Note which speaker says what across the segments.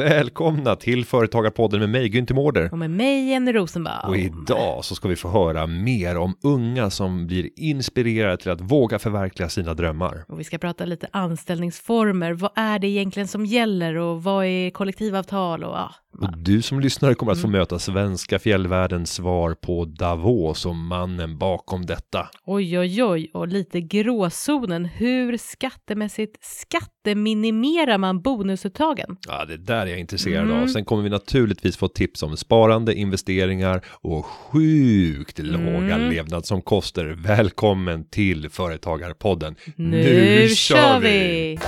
Speaker 1: Välkomna till Företagarpodden med mig Günther Mårder.
Speaker 2: Och med mig Jenny Rosenbaum.
Speaker 1: Och idag så ska vi få höra mer om unga som blir inspirerade till att våga förverkliga sina drömmar.
Speaker 2: Och vi ska prata lite anställningsformer. Vad är det egentligen som gäller och vad är kollektivavtal och ja.
Speaker 1: Och du som lyssnare kommer att få möta svenska fjällvärldens svar på Davos och mannen bakom detta.
Speaker 2: Oj, oj, oj, och lite gråzonen. Hur skattemässigt skatteminimerar man bonusuttagen?
Speaker 1: Ja, det där är jag intresserad
Speaker 2: Mm.
Speaker 1: av. Sen kommer vi naturligtvis få tips om sparande, investeringar och sjukt låga
Speaker 2: Mm.
Speaker 1: levnadsomkostnader. Välkommen till Företagarpodden.
Speaker 2: Nu, kör vi!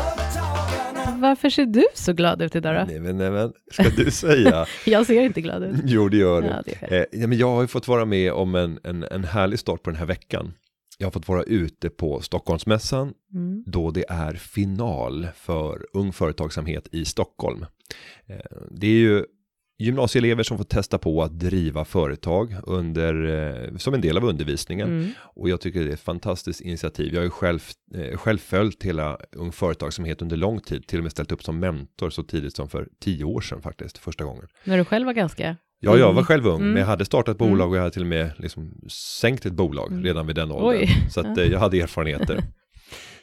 Speaker 2: Varför ser du så glad ut idag då?
Speaker 1: Nej men, nej men, ska du säga?
Speaker 2: Jag ser inte glad ut.
Speaker 1: Jo det gör du.
Speaker 2: Ja, det är
Speaker 1: eh, ja, men jag har ju fått vara med om en, en, en härlig start på den här veckan. Jag har fått vara ute på Stockholmsmässan
Speaker 2: Mm.
Speaker 1: då det är final för ung företagsamhet i Stockholm. Eh, Det är ju gymnasieelever som får testa på att driva företag under, eh, som en del av undervisningen.
Speaker 2: Mm.
Speaker 1: Och jag tycker det är ett fantastiskt initiativ. Jag har ju själv, eh, själv följt hela Ung Företagsamhet under lång tid, till och med ställt upp som mentor så tidigt som för tio år sedan faktiskt, första gången.
Speaker 2: När du själv var ganska...
Speaker 1: Ja, jag var
Speaker 2: ung.
Speaker 1: själv ung,
Speaker 2: Mm.
Speaker 1: men jag hade startat
Speaker 2: Mm.
Speaker 1: bolag och jag hade till och med liksom sänkt ett bolag
Speaker 2: Mm.
Speaker 1: redan vid den åldern.
Speaker 2: Oj.
Speaker 1: Så att eh, jag hade erfarenheter.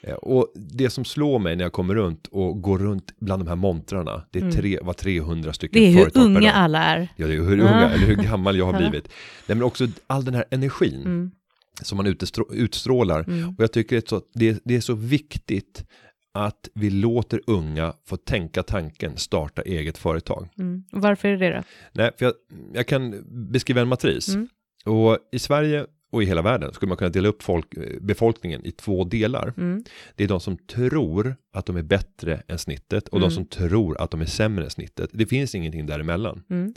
Speaker 1: Eh, Och det som slår mig när jag kommer runt och går runt bland de här montrarna, det är
Speaker 2: Mm.
Speaker 1: tre, var 300 stycken
Speaker 2: Det är hur unga alla är.
Speaker 1: Ja, det är hur
Speaker 2: Ja.
Speaker 1: unga, eller hur gammal jag har
Speaker 2: Ja.
Speaker 1: blivit. Nej, men också all den här energin
Speaker 2: Mm.
Speaker 1: som man utstrå- utstrålar.
Speaker 2: Mm.
Speaker 1: Och jag tycker det är, så, det, det är så viktigt att vi låter unga få tänka tanken starta eget företag.
Speaker 2: Mm. Varför är det det?
Speaker 1: Nej, för jag, jag kan beskriva en matris.
Speaker 2: Mm.
Speaker 1: Och i Sverige och i hela världen skulle man kunna dela upp folk, eh, befolkningen i två delar.
Speaker 2: Mm.
Speaker 1: Det är de som tror att de är bättre än snittet och de
Speaker 2: Mm.
Speaker 1: som tror att de är sämre än snittet. Det finns ingenting däremellan.
Speaker 2: Mm.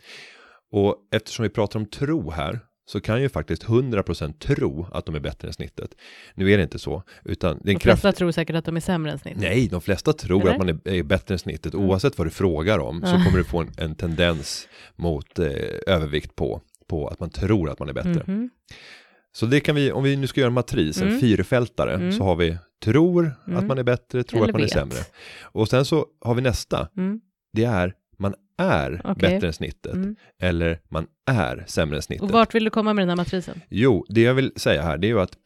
Speaker 1: Och eftersom vi pratar om tro här så kan ju faktiskt 100% tro att de är bättre än snittet. Nu är det inte så, utan det är en
Speaker 2: De flesta
Speaker 1: kraft...
Speaker 2: tror säkert att de är sämre än snitt.
Speaker 1: Nej, de flesta tror
Speaker 2: Eller?
Speaker 1: att man är, är bättre än snittet. Oavsett vad du frågar om så kommer du få en, en tendens mot eh, övervikt på, på att man tror att man är bättre.
Speaker 2: Mhm.
Speaker 1: Så det kan vi, om vi nu ska göra en matris, en
Speaker 2: Mm.
Speaker 1: fyrfältare,
Speaker 2: Mm.
Speaker 1: så har vi tror att
Speaker 2: Mm.
Speaker 1: man är bättre, tror
Speaker 2: Eller
Speaker 1: att man är
Speaker 2: vet.
Speaker 1: sämre. Och sen så har vi nästa,
Speaker 2: Mm.
Speaker 1: det är är
Speaker 2: Okej.
Speaker 1: bättre än snittet.
Speaker 2: Mm.
Speaker 1: Eller man är sämre än snittet.
Speaker 2: Och vart vill du komma med den här matrisen?
Speaker 1: Jo, det jag vill säga här det är ju att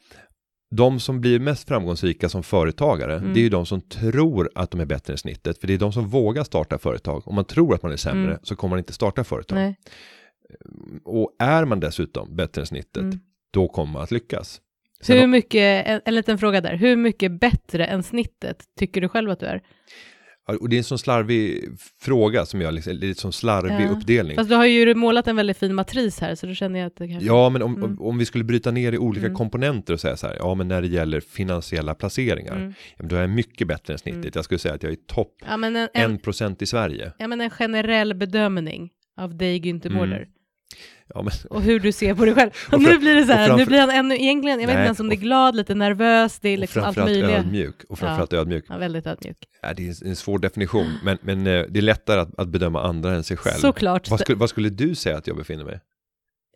Speaker 1: de som blir mest framgångsrika som företagare,
Speaker 2: Mm.
Speaker 1: det är ju de som tror att de är bättre än snittet. För det är de som vågar starta företag. Om man tror att man är sämre
Speaker 2: Mm.
Speaker 1: så kommer man inte starta företag.
Speaker 2: Nej.
Speaker 1: Och är man dessutom bättre än snittet,
Speaker 2: Mm.
Speaker 1: då kommer man att lyckas. Sen
Speaker 2: Hur mycket, en, en liten fråga där, hur mycket bättre än snittet tycker du själv att du är?
Speaker 1: Och det är en sån slarvig fråga som jag, liksom, det är en sån slarvig
Speaker 2: Ja.
Speaker 1: uppdelning.
Speaker 2: Fast du har ju målat en väldigt fin matris här, så då känner jag att det kanske...
Speaker 1: Ja, men om,
Speaker 2: Mm.
Speaker 1: om, vi skulle bryta ner i olika
Speaker 2: Mm.
Speaker 1: komponenter och säga så här, ja men när det gäller finansiella placeringar,
Speaker 2: Mm.
Speaker 1: ja, då är jag mycket bättre än snittet.
Speaker 2: Mm.
Speaker 1: Jag skulle säga att jag är topp
Speaker 2: Ja, en, en,
Speaker 1: 1% i Sverige.
Speaker 2: ja, men en generell bedömning av dig Günther
Speaker 1: Mm.
Speaker 2: Mårder.
Speaker 1: Ja, men,
Speaker 2: Och hur du ser på dig själv. Och,
Speaker 1: Och
Speaker 2: nu blir det så här,
Speaker 1: framför-
Speaker 2: nu blir han ännu, egentligen, jag vet inte ens om det är glad, lite nervös, det är liksom allt möjligt.
Speaker 1: ödmjuk. Och framförallt ödmjuk.
Speaker 2: Ja, väldigt ödmjuk.
Speaker 1: Ja, det är en svår definition, men, men eh, det är lättare att, att bedöma andra än sig själv.
Speaker 2: Såklart.
Speaker 1: Vad skulle, vad skulle du säga att jag befinner mig?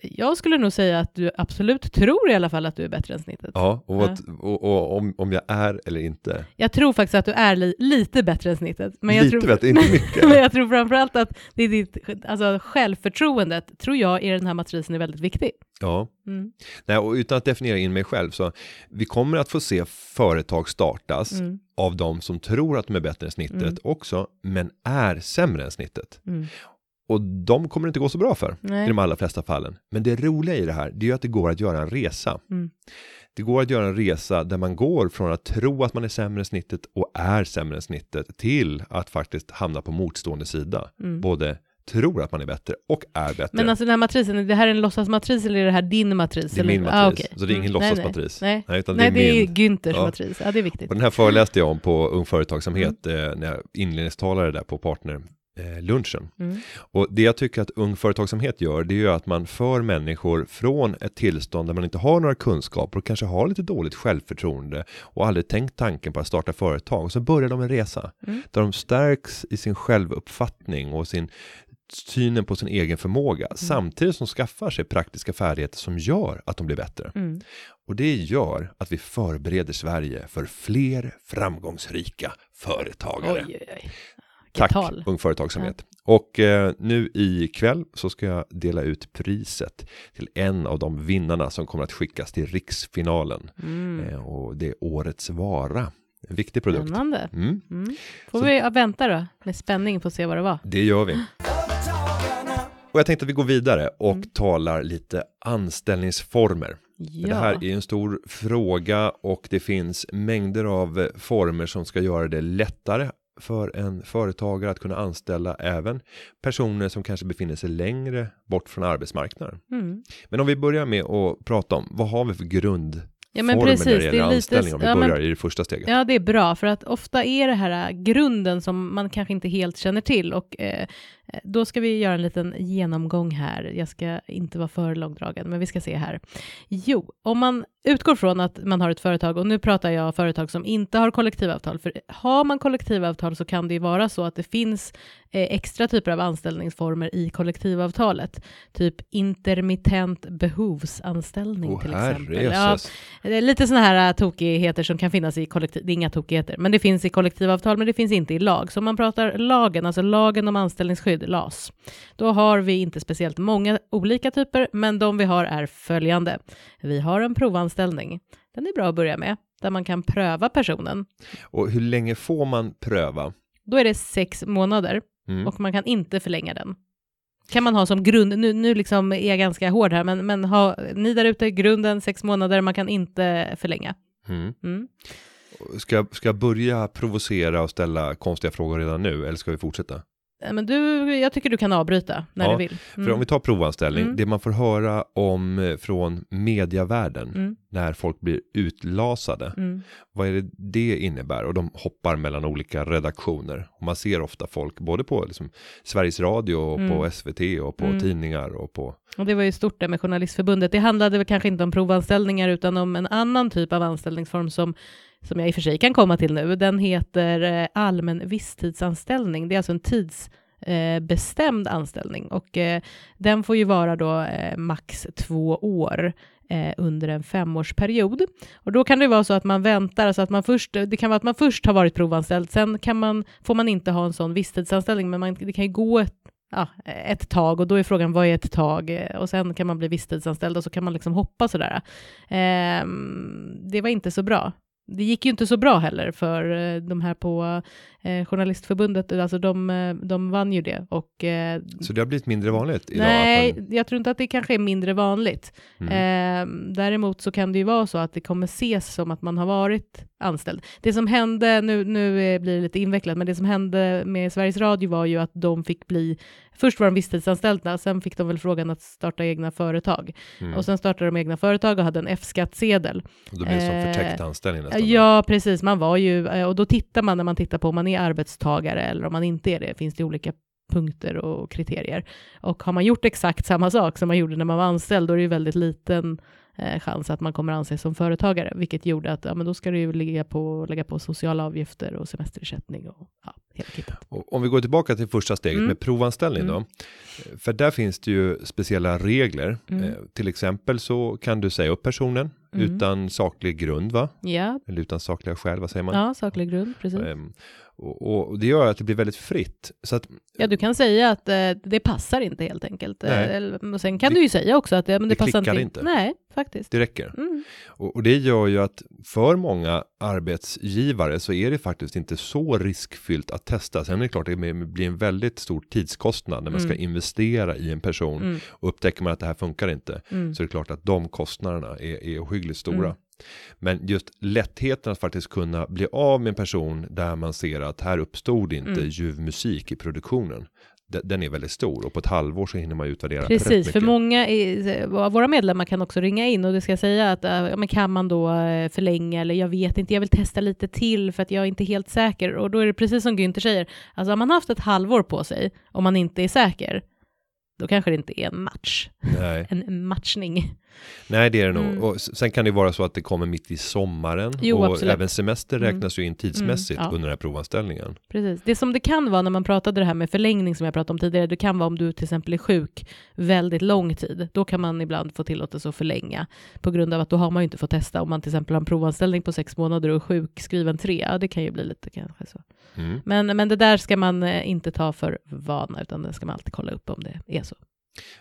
Speaker 2: Jag skulle nog säga att du absolut tror i alla fall att du är bättre än snittet.
Speaker 1: Ja, och, vad, och, och om, om jag är eller inte.
Speaker 2: Jag tror faktiskt att du är li lite bättre än snittet. Men jag
Speaker 1: Lite
Speaker 2: tror,
Speaker 1: bättre, inte mycket.
Speaker 2: men jag tror framförallt att det är ditt, alltså självförtroendet, tror jag, i den här matrisen är väldigt viktig.
Speaker 1: Ja,
Speaker 2: Mm.
Speaker 1: Nej, och utan att definiera in mig själv så vi kommer att få se företag startas
Speaker 2: Mm.
Speaker 1: av de som tror att de är bättre än snittet
Speaker 2: Mm.
Speaker 1: också, men är sämre än snittet. Och de kommer det inte gå så bra för
Speaker 2: Nej.
Speaker 1: i de allra flesta fallen. Men det roliga i det här, det är ju att det går att göra en resa.
Speaker 2: Mm.
Speaker 1: Det går att göra en resa där man går från att tro att man är sämre än snittet och är sämre än snittet till att faktiskt hamna på motstående sida.
Speaker 2: Mm.
Speaker 1: Både tror att man är bättre och är bättre.
Speaker 2: Men alltså den här matrisen, det här är en låtsasmatris eller är det här din matris?
Speaker 1: det är
Speaker 2: eller?
Speaker 1: min matris,
Speaker 2: Ah, okej.
Speaker 1: så det är ingen
Speaker 2: Mm. Nej,
Speaker 1: låtsasmatris.
Speaker 2: Nej, nej.
Speaker 1: utan
Speaker 2: nej
Speaker 1: det är
Speaker 2: det är
Speaker 1: min.
Speaker 2: Günthers
Speaker 1: Ja.
Speaker 2: matris. Ja, det är viktigt.
Speaker 1: Och den här föreläste jag om på Ung Företagsamhet
Speaker 2: Mm.
Speaker 1: eh, när jag inledningstalare där på partner lunchen.
Speaker 2: Mm.
Speaker 1: Och det jag tycker att Ung Företagsamhet gör, det är ju att man för människor från ett tillstånd där man inte har några kunskaper och kanske har lite dåligt självförtroende och aldrig tänkt tanken på att starta företag. Och så börjar de en resa
Speaker 2: Mm.
Speaker 1: där de stärks i sin självuppfattning och sin synen på sin egen förmåga
Speaker 2: Mm.
Speaker 1: samtidigt som skaffar sig praktiska färdigheter som gör att de blir bättre.
Speaker 2: Mm.
Speaker 1: Och det gör att vi förbereder Sverige för fler framgångsrika företagare.
Speaker 2: Oj, oj, oj.
Speaker 1: Tack
Speaker 2: tal.
Speaker 1: Ung Företagsamhet. Och eh, nu ikväll så ska jag dela ut priset till en av de vinnarna som kommer att skickas till riksfinalen.
Speaker 2: Mm.
Speaker 1: Eh, och det är årets vara. En viktig produkt.
Speaker 2: Spännande.
Speaker 1: Mm,
Speaker 2: Mm. Får
Speaker 1: Så-
Speaker 2: vi ja, vänta då med spänning på att se vad det var.
Speaker 1: det gör vi. Och jag tänkte att vi går vidare och
Speaker 2: Mm.
Speaker 1: talar lite anställningsformer.
Speaker 2: Ja.
Speaker 1: Det här är en stor fråga och det finns mängder av former som ska göra det lättare för en företagare att kunna anställa även personer som kanske befinner sig längre bort från arbetsmarknaden.
Speaker 2: Mm.
Speaker 1: Men om vi börjar med att prata om vad har vi för grundformer
Speaker 2: Ja men
Speaker 1: när
Speaker 2: precis,
Speaker 1: det
Speaker 2: det
Speaker 1: gäller
Speaker 2: är lite,
Speaker 1: anställning om vi
Speaker 2: ja,
Speaker 1: börjar
Speaker 2: men,
Speaker 1: i det första steget.
Speaker 2: ja det är bra för att ofta är det här grunden som man kanske inte helt känner till och eh, då ska vi göra en liten genomgång här. Jag ska inte vara för långdragen, men vi ska se här. Jo, om man utgår från att man har ett företag och nu pratar jag företag som inte har kollektivavtal, för har man kollektivavtal så kan det ju vara så att det finns eh, extra typer av anställningsformer i kollektivavtalet, typ intermittent behovsanställning
Speaker 1: Åh
Speaker 2: till exempel. Ja, lite sådana här äh, tokigheter som kan finnas i kollektiv, det är inga tokigheter, men det finns i kollektivavtal, men det finns inte i lag. Så om man pratar lagen, alltså lagen om anställningsskydd, LAS, då har vi inte speciellt många olika typer, men de vi har är följande. Vi har en provanställning. Den är bra att börja med, där man kan pröva personen.
Speaker 1: Och hur länge får man pröva?
Speaker 2: Då är det sex månader
Speaker 1: Mm.
Speaker 2: och man kan inte förlänga den. Kan man ha som grund, nu, nu liksom är jag ganska hård här, men, men ha ni där ute, grunden sex månader, man kan inte förlänga.
Speaker 1: Mm.
Speaker 2: Mm.
Speaker 1: Ska, ska jag börja provocera och ställa konstiga frågor redan nu eller ska vi fortsätta?
Speaker 2: Ja, Men du, jag tycker du kan avbryta när
Speaker 1: Ja,
Speaker 2: du vill.
Speaker 1: För om vi tar provanställning,
Speaker 2: Mm.
Speaker 1: det man får höra om eh, från mediavärlden
Speaker 2: mm,
Speaker 1: när folk blir utlasade,
Speaker 2: mm,
Speaker 1: vad är det det innebär? Och de hoppar mellan olika redaktioner. Och man ser ofta folk både på liksom, Sveriges Radio och på
Speaker 2: Mm.
Speaker 1: SVT och på
Speaker 2: Mm.
Speaker 1: tidningar och på
Speaker 2: Och det var ju stort det med Journalistförbundet. Det handlade väl kanske inte om provanställningar utan om en annan typ av anställningsform som, som jag i och för sig kan komma till nu. Den heter eh, allmän visstidsanställning. Det är alltså en tidsbestämd eh, anställning och eh, den får ju vara då eh, max två år eh, under en femårsperiod. Och då kan det vara så att man väntar, alltså att man först, det kan vara att man först har varit provanställd, sen kan man, får man inte ha en sån visstidsanställning, men man, det kan ju gå ett ja, ett tag och då är frågan vad är ett tag och sen kan man bli visstidsanställd och så kan man liksom hoppa sådär. Eh, det var inte så bra. Det gick ju inte så bra heller för eh, de här på eh, Journalistförbundet, alltså de, eh, de vann ju det och eh,
Speaker 1: Så det har blivit mindre vanligt idag?
Speaker 2: Nej,
Speaker 1: man,
Speaker 2: jag tror inte att det kanske är mindre vanligt.
Speaker 1: mm.
Speaker 2: Eh, däremot så kan det ju vara så att det kommer ses som att man har varit anställd. Det som hände, nu, nu eh, blir det lite invecklat, men det som hände med Sveriges Radio var ju att de fick bli, först var de visstidsanställda, sen fick de väl frågan att starta egna företag.
Speaker 1: mm.
Speaker 2: Och sen startade de egna företag och hade en F-skattsedel.
Speaker 1: Det som
Speaker 2: eh,
Speaker 1: förtäckt anställning nästan?
Speaker 2: Ja, precis. Man var ju, eh, och då tittar man när man tittar på om man är arbetstagare eller om man inte är det, finns det olika punkter och kriterier. Och har man gjort exakt samma sak som man gjorde när man var anställd, då är det ju väldigt liten eh, chans att man kommer anses som företagare, vilket gjorde att ja, men då ska du ju lägga på, lägga på sociala avgifter och semesterersättning och ja,
Speaker 1: om vi går tillbaka till första steget
Speaker 2: Mm.
Speaker 1: med provanställning då.
Speaker 2: Mm.
Speaker 1: För där finns det ju speciella regler.
Speaker 2: Mm.
Speaker 1: Eh, till exempel så kan du säga upp personen
Speaker 2: Mm.
Speaker 1: utan saklig grund va?
Speaker 2: Ja,
Speaker 1: Eller utan sakliga skäl, vad säger man?
Speaker 2: ja saklig grund, precis.
Speaker 1: Ehm, och, och det gör att det blir väldigt fritt. Så att
Speaker 2: Ja, du kan säga att eh, det passar inte helt enkelt. Eh,
Speaker 1: Nej.
Speaker 2: eller- och sen kan
Speaker 1: Det-
Speaker 2: du ju säga också att eh, men det,
Speaker 1: det
Speaker 2: passar inte.
Speaker 1: inte.
Speaker 2: Nej, faktiskt.
Speaker 1: det räcker.
Speaker 2: Mm.
Speaker 1: Och, och det gör ju att för många arbetsgivare så är det faktiskt inte så riskfyllt att testa. Sen är det klart att det blir en väldigt stor tidskostnad när man ska
Speaker 2: Mm.
Speaker 1: investera i en person.
Speaker 2: Mm.
Speaker 1: Och upptäcker man att det här funkar inte
Speaker 2: Mm.
Speaker 1: så är det klart att de kostnaderna är, är ohyggligt stora.
Speaker 2: Mm.
Speaker 1: Men just lättheten att faktiskt kunna bli av med en person där man ser att här uppstod inte
Speaker 2: Mm.
Speaker 1: ljuv musik i produktionen. De- Den är väldigt stor och på ett halvår så hinner man utvärdera
Speaker 2: Precis, för många av våra medlemmar kan också ringa in och det ska jag säga att äh, ja, men kan man då äh, förlänga eller jag vet inte, jag vill testa lite till för att jag är inte helt säker och då är det precis som Günther säger, alltså har man haft ett halvår på sig om man inte är säker, då kanske det inte är en match,
Speaker 1: Nej.
Speaker 2: en matchning.
Speaker 1: Nej, det är det nog.
Speaker 2: Mm.
Speaker 1: Och sen kan det vara så att det kommer mitt i sommaren.
Speaker 2: Jo,
Speaker 1: och
Speaker 2: absolut.
Speaker 1: även semester
Speaker 2: Mm.
Speaker 1: räknas ju in tidsmässigt
Speaker 2: Mm, ja.
Speaker 1: under den här provanställningen.
Speaker 2: Precis. Det som det kan vara när man pratade det här med förlängning som jag pratade om tidigare, det kan vara om du till exempel är sjuk väldigt lång tid. Då kan man ibland få tillåtelse att förlänga på grund av att då har man ju inte fått testa. Om man till exempel har en provanställning på sex månader och är sjukskriven tre, ja det kan ju bli lite kanske så.
Speaker 1: Mm.
Speaker 2: Men, men det där ska man eh, inte ta för vana, utan det ska man alltid kolla upp om det är så.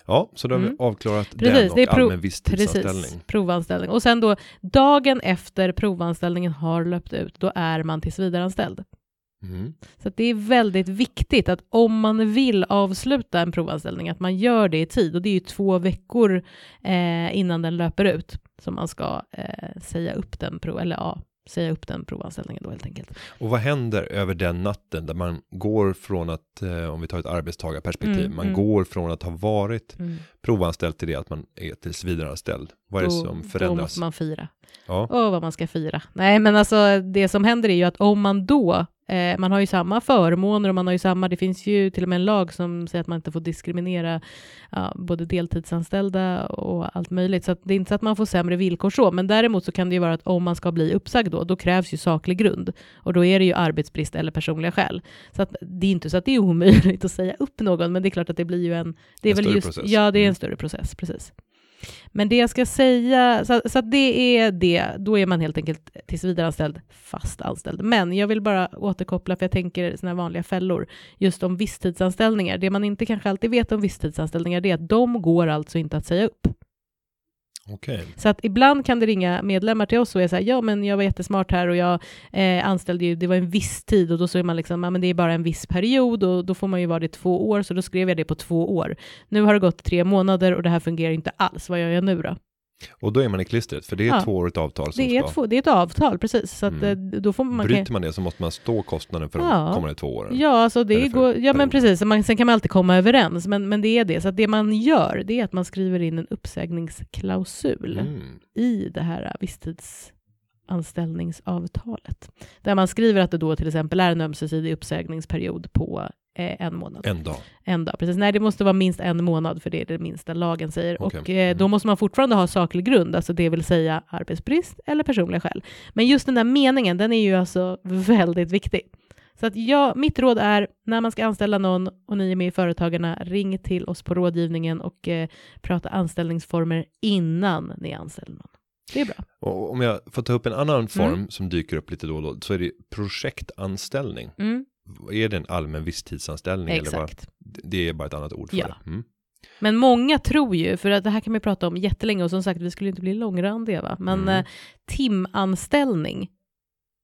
Speaker 1: Ja, så då har vi
Speaker 2: Mm.
Speaker 1: avklarat
Speaker 2: Precis,
Speaker 1: den och
Speaker 2: det är prov-
Speaker 1: allmän visstidsanställning.
Speaker 2: Precis, provanställning. Och sen då, dagen efter provanställningen har löpt ut, då är man tillsvidareanställd.
Speaker 1: Mm.
Speaker 2: Så det är väldigt viktigt att om man vill avsluta en provanställning, att man gör det i tid. Och det är ju två veckor eh, innan den löper ut som man ska eh, säga upp den, prov, eller ja, säga upp den provanställningen då helt enkelt.
Speaker 1: Och vad händer över den natten där man går från att, eh, om vi tar ett arbetstagarperspektiv,
Speaker 2: Mm,
Speaker 1: man
Speaker 2: mm.
Speaker 1: går från att ha varit
Speaker 2: Mm.
Speaker 1: provanställd till det att man är tillsvidareanställd. Vad är det
Speaker 2: Då-
Speaker 1: som
Speaker 2: Då
Speaker 1: förändras?
Speaker 2: måste man fira.
Speaker 1: Ja.
Speaker 2: Åh, vad man ska fira. Nej, men alltså det som händer är ju att om man då, eh, man har ju samma förmåner och man har ju samma, det finns ju till och med en lag som säger att man inte får diskriminera ja, både deltidsanställda och allt möjligt, så det är inte så att man får sämre villkor så, men däremot så kan det ju vara att om man ska bli uppsagd då, då krävs ju saklig grund och då är det ju arbetsbrist eller personliga skäl. Så att det är inte så att det är omöjligt att säga upp någon, men det är klart att det blir ju en, det är
Speaker 1: En
Speaker 2: väl
Speaker 1: större
Speaker 2: just,
Speaker 1: process.
Speaker 2: ja det är en
Speaker 1: Mm.
Speaker 2: större process, precis. Men det jag ska säga, så, så att det är det, då är man helt enkelt tillsvidareanställd, fast anställd. Men jag vill bara återkoppla, för jag tänker sådana vanliga fällor, just om visstidsanställningar. Det man inte kanske alltid vet om visstidsanställningar, det är att de går alltså inte att säga upp.
Speaker 1: Okay.
Speaker 2: Så att ibland kan det ringa medlemmar till oss och är så här, ja men jag var jättesmart här och jag eh, anställde ju, det var en viss tid och då så är man liksom, ja men det är bara en viss period och då får man ju vara det i två år, så då skrev jag det på två år. Nu har det gått tre månader och det här fungerar inte alls, vad gör jag nu då?
Speaker 1: Och då är man i klistret, för det är ett
Speaker 2: Ja.
Speaker 1: tvåårigt avtal som
Speaker 2: Det är,
Speaker 1: ska...
Speaker 2: ett, få- det är ett avtal, precis. Så att,
Speaker 1: Mm.
Speaker 2: eh, då får man...
Speaker 1: Bryter man det så måste man stå kostnaden för de
Speaker 2: Ja.
Speaker 1: kommande två åren.
Speaker 2: Ja, alltså det går, ja men precis, man, sen kan man alltid komma överens, men, men det är det. Så att det man gör, det är att man skriver in en uppsägningsklausul
Speaker 1: Mm.
Speaker 2: i det här visstidsanställningsavtalet. Där man skriver att det då till exempel är en ömsesidig uppsägningsperiod på eh, en månad.
Speaker 1: En dag.
Speaker 2: En dag, precis. Nej, det måste vara minst en månad, för det är det minsta lagen säger.
Speaker 1: Okej.
Speaker 2: Och eh, då
Speaker 1: Mm.
Speaker 2: måste man fortfarande ha saklig grund, alltså det vill säga arbetsbrist eller personliga skäl. Men just den där meningen, den är ju alltså väldigt viktig. Så att jag, mitt råd är, när man ska anställa någon och ni är med i Företagarna, ring till oss på rådgivningen och eh, prata anställningsformer innan ni anställer någon. Det är bra.
Speaker 1: Och om jag får ta upp en annan form
Speaker 2: Mm.
Speaker 1: som dyker upp lite då och då, så är det projektanställning.
Speaker 2: Mm,
Speaker 1: Är det en allmän visstidsanställning? Eller vad?
Speaker 2: exakt.
Speaker 1: Det är bara ett annat ord för
Speaker 2: Ja.
Speaker 1: det. Mm.
Speaker 2: Men många tror ju, för att det här kan vi prata om jättelänge och som sagt, vi skulle inte bli långrandiga, va? men
Speaker 1: Mm.
Speaker 2: eh, timanställning,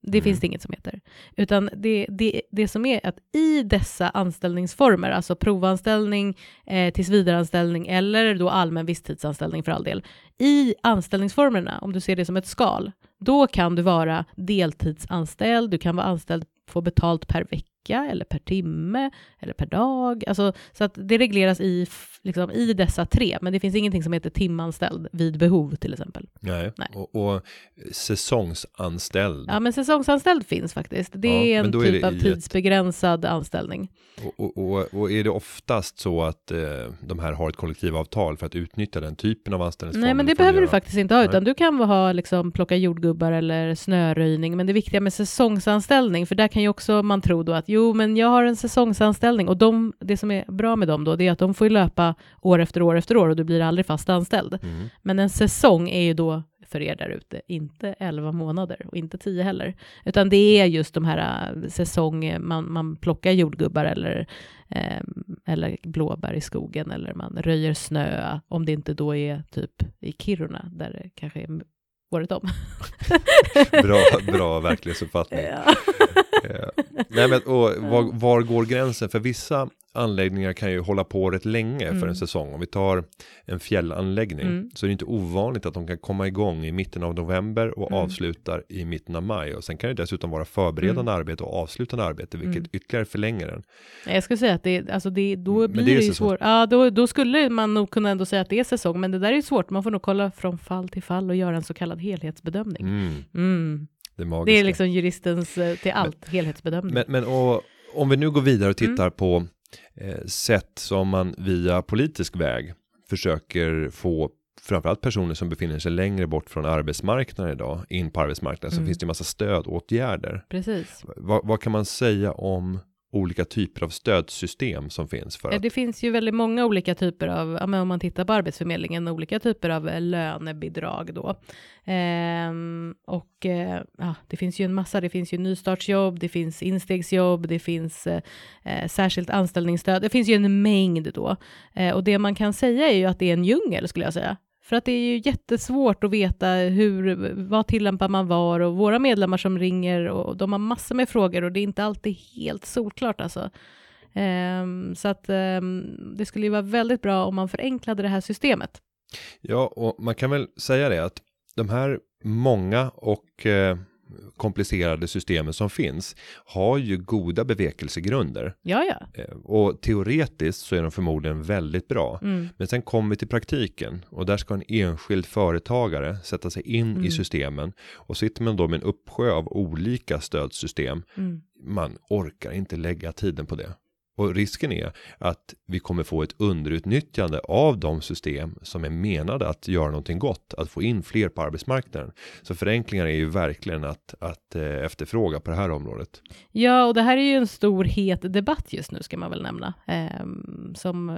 Speaker 2: det
Speaker 1: Mm.
Speaker 2: finns det inget som heter. Utan det, det, det som är att i dessa anställningsformer, alltså provanställning, eh, tillsvidareanställning eller då allmän visstidsanställning för all del, i anställningsformerna, om du ser det som ett skal, då kan du vara deltidsanställd, du kan vara anställd, få betalt per vecka eller per timme eller per dag. Alltså, så att det regleras i, liksom, i dessa tre, men det finns ingenting som heter timanställd vid behov till exempel.
Speaker 1: Nej.
Speaker 2: Nej.
Speaker 1: Och, och säsongsanställd.
Speaker 2: Ja, men säsongsanställd finns faktiskt. Det
Speaker 1: Ja,
Speaker 2: är en
Speaker 1: är
Speaker 2: typ
Speaker 1: det
Speaker 2: av
Speaker 1: i ett-
Speaker 2: tidsbegränsad anställning.
Speaker 1: Och, och, och, är det oftast så att eh, de här har ett kollektivavtal för att utnyttja den typen av anställningsformer?
Speaker 2: Nej, men det behöver du
Speaker 1: göra-
Speaker 2: faktiskt inte ha,
Speaker 1: Nej.
Speaker 2: utan du kan ha liksom, plocka jordgubbar eller snöröjning, men det viktiga med säsongsanställning, för där kan ju också man tro då att jo, men jag har en säsongsanställning och de, det som är bra med dem då, det är att de får löpa år efter år efter år och du blir aldrig fast anställd.
Speaker 1: Mm.
Speaker 2: Men en säsong är ju då för er där ute, inte 11 månader och inte 10 heller, utan det är just de här äh, säsong, man, man plockar jordgubbar eller, eh, eller blåbär i skogen eller man röjer snö, om det inte då är typ i Kiruna där det kanske är året om.
Speaker 1: Bra, bra verklighetsuppfattning.
Speaker 2: Ja.
Speaker 1: Eh, Nej, men, och var, var går gränsen? För vissa anläggningar kan ju hålla på rätt länge för
Speaker 2: Mm.
Speaker 1: en säsong. Om vi tar en fjällanläggning
Speaker 2: Mm.
Speaker 1: så är det inte ovanligt att de kan komma igång i mitten av november och
Speaker 2: Mm.
Speaker 1: avslutar i mitten av maj. Och sen kan det dessutom vara förberedande arbete och avslutande arbete, vilket
Speaker 2: Mm.
Speaker 1: ytterligare förlänger den.
Speaker 2: Jag skulle säga att det, alltså det, då blir
Speaker 1: det
Speaker 2: det, ju svårt. Ja, då, då skulle man nog kunna ändå säga att det är säsong, men det där är ju svårt. Man får nog kolla från fall till fall och göra en så kallad helhetsbedömning.
Speaker 1: Mm,
Speaker 2: Mm.
Speaker 1: det magiska.
Speaker 2: Det är liksom juristens eh, till allt, helhetsbedömning.
Speaker 1: Men, men och, om vi nu går vidare och tittar på eh, sätt som man via politisk väg försöker få framförallt personer som befinner sig längre bort från arbetsmarknaden idag, in på arbetsmarknaden, så
Speaker 2: Mm.
Speaker 1: finns det en massa stödåtgärder.
Speaker 2: Precis.
Speaker 1: Vad, vad kan man säga om olika typer av stödsystem som finns för
Speaker 2: Ja,
Speaker 1: att,
Speaker 2: Det finns ju väldigt många olika typer av, ja, men om man tittar på Arbetsförmedlingen, olika typer av eh, lönebidrag då. Ehm, och eh, ja, det finns ju en massa, det finns ju nystartsjobb, det finns instegsjobb, det finns eh, särskilt anställningsstöd, det finns ju en mängd då. Och det man kan säga är ju att det är en djungel skulle jag säga. För att det är ju jättesvårt att veta hur, vad tillämpar man var och våra medlemmar som ringer och de har massor med frågor och det är inte alltid helt solklart alltså. Um, så att um, det skulle ju vara väldigt bra om man förenklade det här systemet.
Speaker 1: ja, och man kan väl säga det att de här många och eh, komplicerade systemen som finns har ju goda bevekelsegrunder
Speaker 2: Ja, ja.
Speaker 1: eh, och teoretiskt så är de förmodligen väldigt bra.
Speaker 2: Mm.
Speaker 1: Men sen kommer vi till praktiken och där ska en enskild företagare sätta sig in
Speaker 2: Mm.
Speaker 1: i systemen och sitter man då med en uppsjö av olika stödsystem.
Speaker 2: Mm.
Speaker 1: Man orkar inte lägga tiden på det. Och risken är att vi kommer få ett underutnyttjande av de system som är menade att göra någonting gott, att få in fler på arbetsmarknaden. Så förenklingar är ju verkligen att, att eh, efterfråga på det här området.
Speaker 2: Ja, och det här är ju en stor het debatt just nu ska man väl nämna, eh, som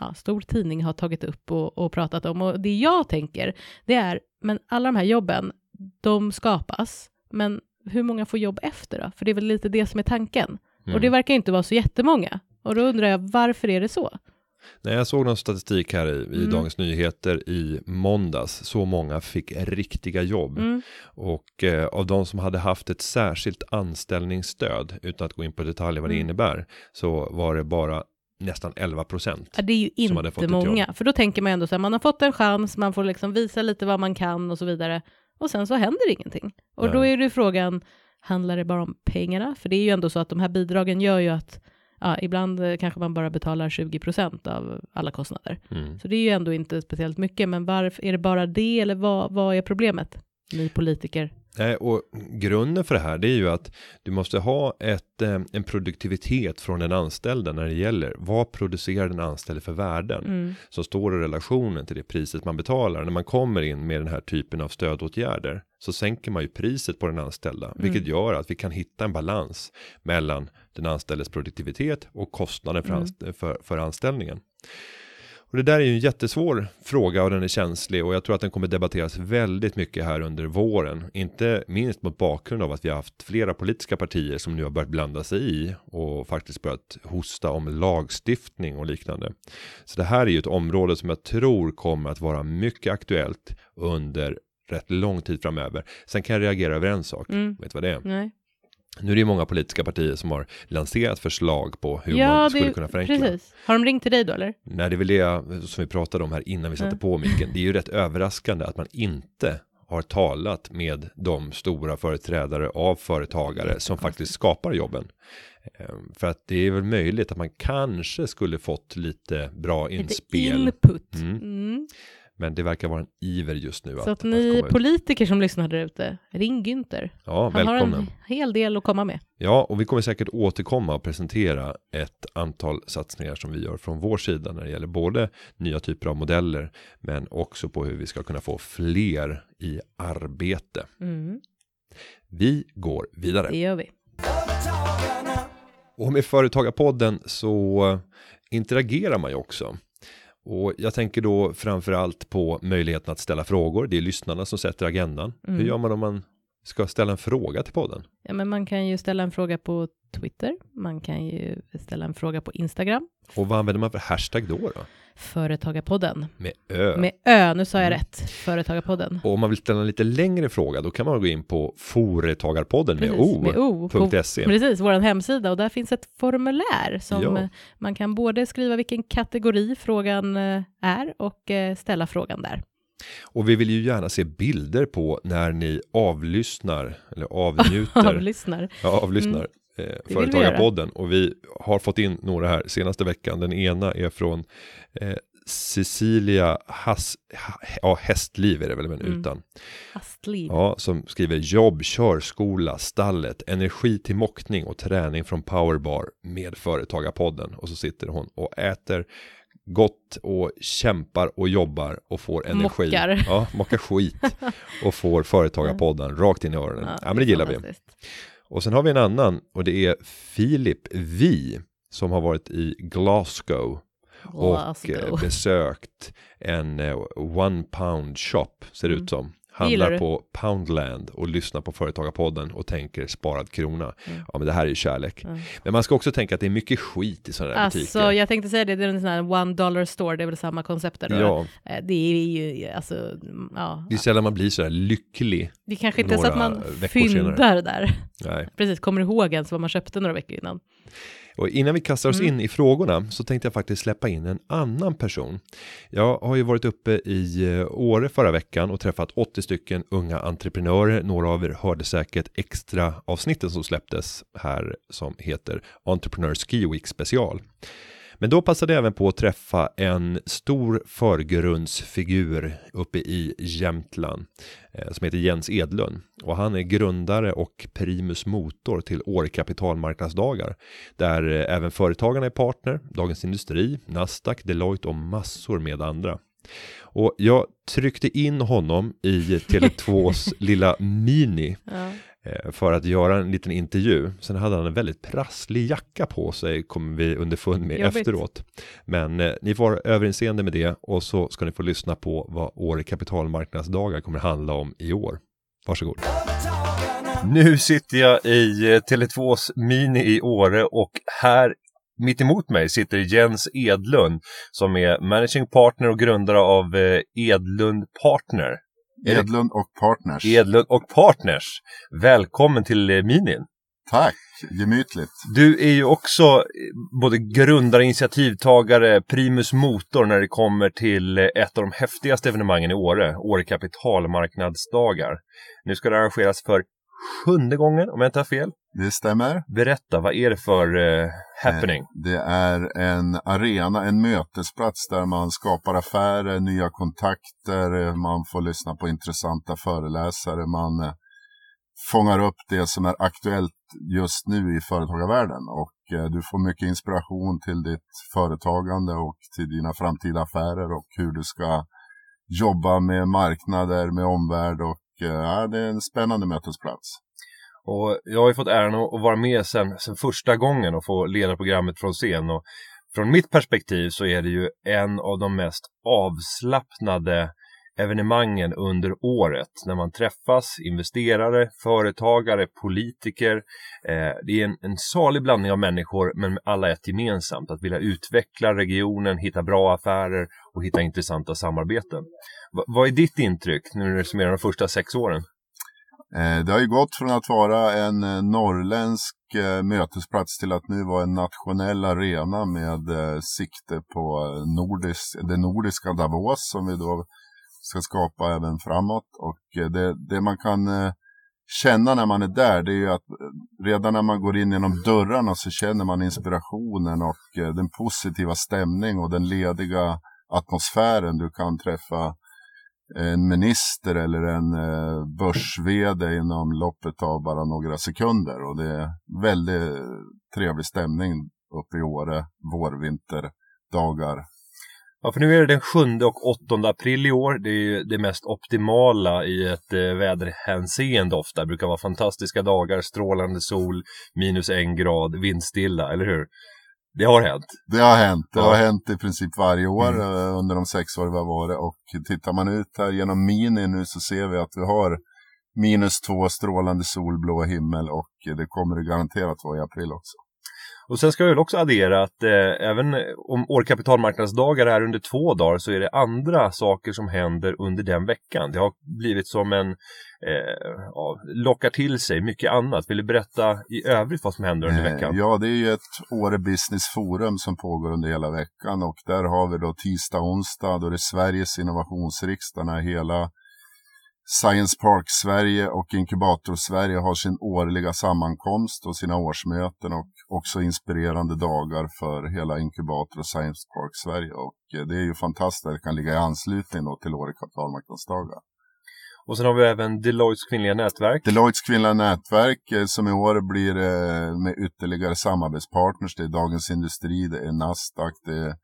Speaker 2: ja, stor tidning har tagit upp och, och pratat om. Och det jag tänker, det är, men alla de här jobben, de skapas, men hur många får jobb efter då? För det är väl lite det som är tanken.
Speaker 1: Mm.
Speaker 2: Och det verkar inte vara så jättemånga. Och då undrar jag, varför är det så?
Speaker 1: Nej, jag såg någon statistik här i, i
Speaker 2: Mm.
Speaker 1: Dagens Nyheter i måndags. Så många fick riktiga jobb.
Speaker 2: Mm.
Speaker 1: Och eh, av de som hade haft ett särskilt anställningsstöd, utan att gå in på detaljer vad det
Speaker 2: Mm.
Speaker 1: innebär, så var det bara nästan 11 procent.
Speaker 2: Ja, det är ju inte många, för då tänker man ändå så här, man har fått en chans, man får liksom visa lite vad man kan och så vidare, och sen så händer ingenting. Och då
Speaker 1: Nej.
Speaker 2: är det frågan, handlar det bara om pengarna? För det är ju ändå så att de här bidragen gör ju att, ja, ibland eh, kanske man bara betalar 20 procent av alla kostnader.
Speaker 1: Mm.
Speaker 2: Så det är ju ändå inte speciellt mycket, men varför, är det bara det, eller vad, vad är problemet? Ni politiker.
Speaker 1: Nej, och grunden för det här det är ju att du måste ha ett, eh, en produktivitet från den anställda när det gäller vad producerar den anställde för värden
Speaker 2: Mm.
Speaker 1: som står i relationen till det priset man betalar när man kommer in med den här typen av stödåtgärder så sänker man ju priset på den anställda vilket gör att vi kan hitta en balans mellan den anställdes produktivitet och kostnaden för,
Speaker 2: Mm.
Speaker 1: anst- för, för anställningen. Och det där är ju en jättesvår fråga och den är känslig och jag tror att den kommer debatteras väldigt mycket här under våren. Inte minst mot bakgrund av att vi har haft flera politiska partier som nu har börjat blanda sig i och faktiskt börjat hosta om lagstiftning och liknande. Så det här är ju ett område som jag tror kommer att vara mycket aktuellt under rätt lång tid framöver. Sen kan jag reagera över en sak.
Speaker 2: Mm.
Speaker 1: Vet du vad det är?
Speaker 2: Nej.
Speaker 1: Nu är det ju många politiska partier som har lanserat förslag på hur
Speaker 2: ja,
Speaker 1: man skulle
Speaker 2: det,
Speaker 1: kunna förenkla.
Speaker 2: precis. Har de ringt till dig då, eller?
Speaker 1: Nej, det är väl det som vi pratade om här innan vi satte
Speaker 2: Mm.
Speaker 1: på micken. Det är ju rätt överraskande att man inte har talat med de stora företrädare av företagare som faktiskt skapar jobben. Ehm, För att det är väl möjligt att man kanske skulle fått lite bra
Speaker 2: Lite
Speaker 1: inspel.
Speaker 2: input.
Speaker 1: Mm.
Speaker 2: Mm.
Speaker 1: Men det verkar vara en iver just nu.
Speaker 2: Så
Speaker 1: att,
Speaker 2: att ni
Speaker 1: ut.
Speaker 2: politiker som lyssnar där ute, ring Günther.
Speaker 1: Ja,
Speaker 2: Han har
Speaker 1: välkomna.
Speaker 2: en hel del att komma med.
Speaker 1: Ja, och vi kommer säkert återkomma och presentera ett antal satsningar som vi gör från vår sida när det gäller både nya typer av modeller men också på hur vi ska kunna få fler i arbete.
Speaker 2: Mm.
Speaker 1: Vi går vidare.
Speaker 2: Det gör vi.
Speaker 1: Och med Företagarpodden så interagerar man ju också. Och jag tänker då framförallt på möjligheten att ställa frågor. Det är lyssnarna som sätter agendan.
Speaker 2: Mm.
Speaker 1: Hur gör man om man ska ställa en fråga till podden?
Speaker 2: Ja, men man kan ju ställa en fråga på Twitter. Man kan ju ställa en fråga på Instagram.
Speaker 1: Och vad använder man för hashtag då? då?
Speaker 2: Företagarpodden.
Speaker 1: Med ö.
Speaker 2: Med Ö, nu sa jag
Speaker 1: Mm.
Speaker 2: rätt. Företagarpodden.
Speaker 1: Och om man vill ställa en lite längre fråga då kan man gå in på Företagarpodden med o.
Speaker 2: med O.
Speaker 1: .se.
Speaker 2: precis, vår hemsida. Och där finns ett formulär som
Speaker 1: Ja.
Speaker 2: man kan både skriva vilken kategori frågan eh, är och eh, ställa frågan där.
Speaker 1: Och vi vill ju gärna se bilder på när ni avlyssnar eller avnjuter,
Speaker 2: Avlyssnar.
Speaker 1: ja, avlyssnar
Speaker 2: Mm. Vi
Speaker 1: Företagarpodden. Och vi har fått in några här senaste veckan. Den ena är från eh, Cecilia Hass, ha, ja, Hästliv är det väl men
Speaker 2: Mm.
Speaker 1: utan.
Speaker 2: Astliv.
Speaker 1: Ja, som skriver jobb, körskola, stallet, energi till mockning och träning från Powerbar med Företagarpodden. Och så sitter hon och äter gått och kämpar och jobbar och får energi.
Speaker 2: Mockar.
Speaker 1: Ja, mockar skit och får företagarpodden rakt in i öronen. Ja, men det gillar vi. Och sen har vi en annan och det är Filip Vi som har varit i Glasgow och
Speaker 2: Glasgow.
Speaker 1: eh, besökt en eh, one pound shop ser det
Speaker 2: Mm.
Speaker 1: ut som. Handlar på Poundland och lyssnar på Företagarpodden och tänker sparad krona.
Speaker 2: Mm.
Speaker 1: Ja men det här är ju kärlek.
Speaker 2: Mm.
Speaker 1: Men man ska också tänka att det är mycket skit i sådana där
Speaker 2: Alltså,
Speaker 1: butiker.
Speaker 2: jag tänkte säga det, det är en sån här one dollar store, det är väl samma koncept där då?
Speaker 1: Ja,
Speaker 2: Eh, Det är ju, alltså, ja.
Speaker 1: det är sällan man blir sådär lycklig.
Speaker 2: Det kanske inte är så att man fyndar
Speaker 1: senare.
Speaker 2: där.
Speaker 1: Nej.
Speaker 2: Precis, kommer ihåg ens vad man köpte några veckor innan.
Speaker 1: Och innan vi kastar oss
Speaker 2: Mm.
Speaker 1: in i frågorna så tänkte jag faktiskt släppa in en annan person. Jag har ju varit uppe i eh, Åre förra veckan och träffat 80 stycken unga entreprenörer. Några av er hörde säkert extra avsnitten som släpptes här som heter Entrepreneur Ski Week special. Men då passade jag även på att träffa en stor förgrundsfigur uppe i Jämtland eh, som heter Jens Edlund och han är grundare och primus motor till Åre kapitalmarknadsdagar där eh, även företagarna är partner, Dagens Industri, Nasdaq, Deloitte och massor med andra. Och jag tryckte in honom i Tele2s lilla Mini
Speaker 2: Ja.
Speaker 1: Eh, för att göra en liten intervju. Sen hade han en väldigt prasslig jacka på sig, kommer vi underfund med
Speaker 2: Jobbigt.
Speaker 1: efteråt. Men eh, ni får överinseende med det och så ska ni få lyssna på vad Åre kapitalmarknadsdagar kommer handla om i år. Varsågod. Nu sitter jag i eh, Tele2s Mini i Åre och här mitt emot mig sitter Jens Edlund som är managing partner och grundare av eh, Edlund Partner.
Speaker 3: Edlund och Partners.
Speaker 1: Edlund och Partners. Välkommen till eh, Minin.
Speaker 3: Tack, gemytligt.
Speaker 1: Du är ju också eh, både grundare, initiativtagare, primus motor när det kommer till eh, ett av de häftigaste evenemangen i Åre, Åre kapitalmarknadsdagar. Nu ska det arrangeras för sjunde gången, om jag inte har fel.
Speaker 3: Det stämmer.
Speaker 1: Berätta, vad är det för eh, happening?
Speaker 3: Det är en arena, en mötesplats där man skapar affärer, nya kontakter, man får lyssna på intressanta föreläsare, man eh, fångar upp det som är aktuellt just nu i företagarvärlden och eh, du får mycket inspiration till ditt företagande och till dina framtida affärer och hur du ska jobba med marknader, med omvärld och eh, ja, det är en spännande mötesplats.
Speaker 1: Och jag har ju fått äran att vara med sen, sen första gången och få leda programmet från scen. Och från mitt perspektiv så är det ju en av de mest avslappnade evenemangen under året. När man träffas, investerare, företagare, politiker. Eh, det är en, en salig blandning av människor men med alla ett gemensamt. Att vilja utveckla regionen, hitta bra affärer och hitta intressanta samarbeten. Va, vad är ditt intryck nu när du summerar de första sex åren?
Speaker 3: Eh, det har ju gått från att vara en eh, norrländsk eh, mötesplats till att nu vara en nationell arena med sikte på nordisk, det nordiska Davos som vi då ska skapa även framåt. Och det, det man kan känna när man är där det är ju att redan när man går in genom dörrarna så känner man inspirationen och den positiva stämning och den lediga atmosfären. Du kan träffa en minister eller en eh, börs-VD inom loppet av bara några sekunder. Och det är väldigt trevlig stämning uppe i Åre, vårvinterdagar.
Speaker 1: Ja, för nu är det den 7 och 8 april i år. Det är ju det mest optimala i ett eh, väderhänseende ofta. Det brukar vara fantastiska dagar, strålande sol, minus en grad, vindstilla, eller hur? Det har hänt.
Speaker 3: Det har hänt. Det har hänt i princip varje år
Speaker 1: Mm.
Speaker 3: eh, under de sex år vi har varit. Och tittar man ut här genom mini nu så ser vi att vi har minus två strålande solblå himmel och det kommer det garanterat vara i april också.
Speaker 1: Och sen ska jag väl också addera att eh, även om år kapitalmarknadsdagar är under två dagar så är det andra saker som händer under den veckan. Det har blivit som en, eh, ja, lockar till sig mycket annat. Vill du berätta i övrigt vad som händer under veckan?
Speaker 3: Ja, det är ju ett Åre Business Forum som pågår under hela veckan och där har vi då tisdag och onsdag då det är Sveriges innovationsriksdag när hela Science Park Sverige och Inkubator Sverige har sin årliga sammankomst och sina årsmöten och också inspirerande dagar för hela Inkubator och Science Park Sverige. Och eh, det är ju fantastiskt att det kan ligga i anslutning till Åre kapitalmarknadsdagar.
Speaker 1: Och sen har vi även Deloittes kvinnliga nätverk.
Speaker 3: Deloittes kvinnliga nätverk eh, som i år blir eh, med ytterligare samarbetspartners. Det är Dagens Industri, det är Nasdaq, det är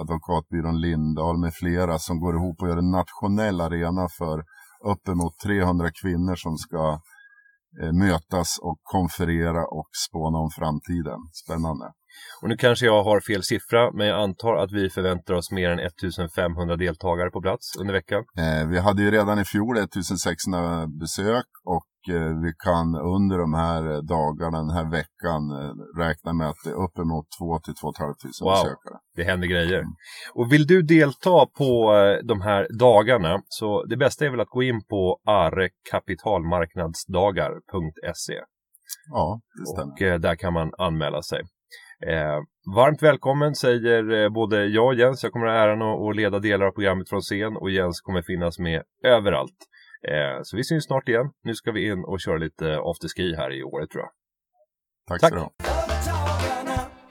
Speaker 3: advokatbyrån Lindahl med flera som går ihop och gör en nationell arena för uppemot 300 kvinnor som ska mötas och konferera och spåna om framtiden. Spännande.
Speaker 1: Och nu kanske jag har fel siffra, men jag antar att vi förväntar oss mer än 1500 deltagare på plats under veckan.
Speaker 3: Eh, vi hade ju redan i fjol 1600 besök och eh, vi kan under de här dagarna, den här veckan, eh, räkna med att det är uppemot 2 till 2 500
Speaker 1: Wow.
Speaker 3: besökare.
Speaker 1: Det händer grejer. Och vill du delta på eh, de här dagarna så det bästa är väl att gå in på arekapitalmarknadsdagar.se
Speaker 3: Ja, det stämmer.
Speaker 1: och eh, där kan man anmäla sig. Eh, varmt välkommen säger eh, både jag och Jens. Jag kommer ha äran att leda delar av programmet från scen och Jens kommer finnas med överallt. Eh, så vi syns snart igen. Nu ska vi in och köra lite afterski här i året tror jag.
Speaker 3: Tack,
Speaker 1: Tack.
Speaker 3: så du ha.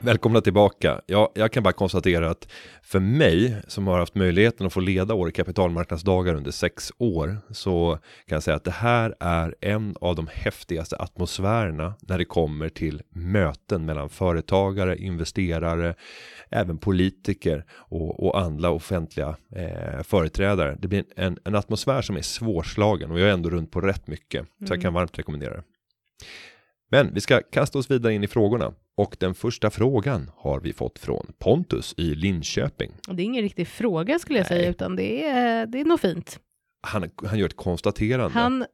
Speaker 1: Välkomna tillbaka. Ja, jag kan bara konstatera att för mig som har haft möjligheten att få leda år i kapitalmarknadsdagar under sex år så kan jag säga att det här är en av de häftigaste atmosfärerna när det kommer till möten mellan företagare, investerare, även politiker och, och andra offentliga eh, företrädare. Det blir en, en atmosfär som är svårslagen och jag är ändå runt på rätt mycket så jag kan varmt rekommendera det. Men vi ska kasta oss vidare in i frågorna. Och den första frågan har vi fått från Pontus i Linköping.
Speaker 2: Det är ingen riktig fråga skulle jag
Speaker 1: Nej.
Speaker 2: säga, utan det är, det är nog fint.
Speaker 1: Han, han gör ett konstaterande.
Speaker 2: Han,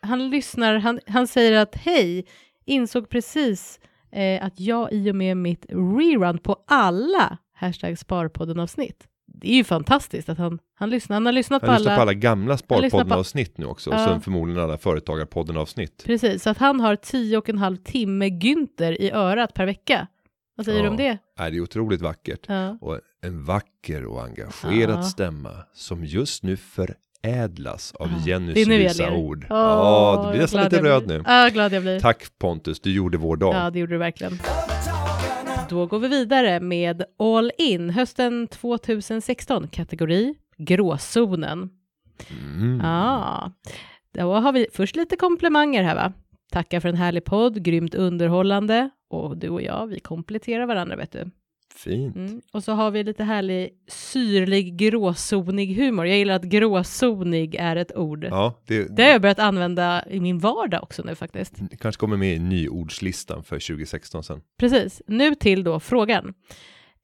Speaker 2: han lyssnar, han, han säger att hej, insåg precis eh, att jag i och med mitt rerun på alla hashtag Sparpodden-avsnitt. Det är ju fantastiskt att han, han lyssnar. Han har lyssnat
Speaker 1: han
Speaker 2: på
Speaker 1: lyssnar
Speaker 2: alla.
Speaker 1: på alla gamla Sparpodden-avsnitt nu också. Och
Speaker 2: Ja.
Speaker 1: sen förmodligen alla Företagarpodden-avsnitt.
Speaker 2: Precis, så att han har tio och en halv timme Günther i örat per vecka. Vad säger du om
Speaker 1: Ja.
Speaker 2: det?
Speaker 1: Nej, det är otroligt vackert.
Speaker 2: Ja.
Speaker 1: Och en vacker och engagerad
Speaker 2: Ja.
Speaker 1: stämma som just nu förädlas av
Speaker 2: Ja,
Speaker 1: Jennys
Speaker 2: det
Speaker 1: visa
Speaker 2: ler.
Speaker 1: ord.
Speaker 2: Åh,
Speaker 1: ja, du blir nästan lite röd nu.
Speaker 2: Ja, glad jag blir.
Speaker 1: Tack Pontus, du gjorde vår dag.
Speaker 2: Ja, det gjorde du verkligen. Då går vi vidare med All In, hösten 2016, kategori gråzonen.
Speaker 1: Mm.
Speaker 2: Ja, då har vi först lite komplimanger här va. Tackar för en härlig podd, grymt underhållande. Och du och jag, vi kompletterar varandra vet du.
Speaker 1: Fint.
Speaker 2: Mm. Och så har vi lite härlig syrlig gråzonig humor. Jag gillar att gråzonig är ett ord.
Speaker 1: Ja, det,
Speaker 2: Det har jag börjat använda i min vardag också nu faktiskt.
Speaker 1: det kanske kommer med i nyordslistan för 2016 sen.
Speaker 2: Precis. Nu till då frågan.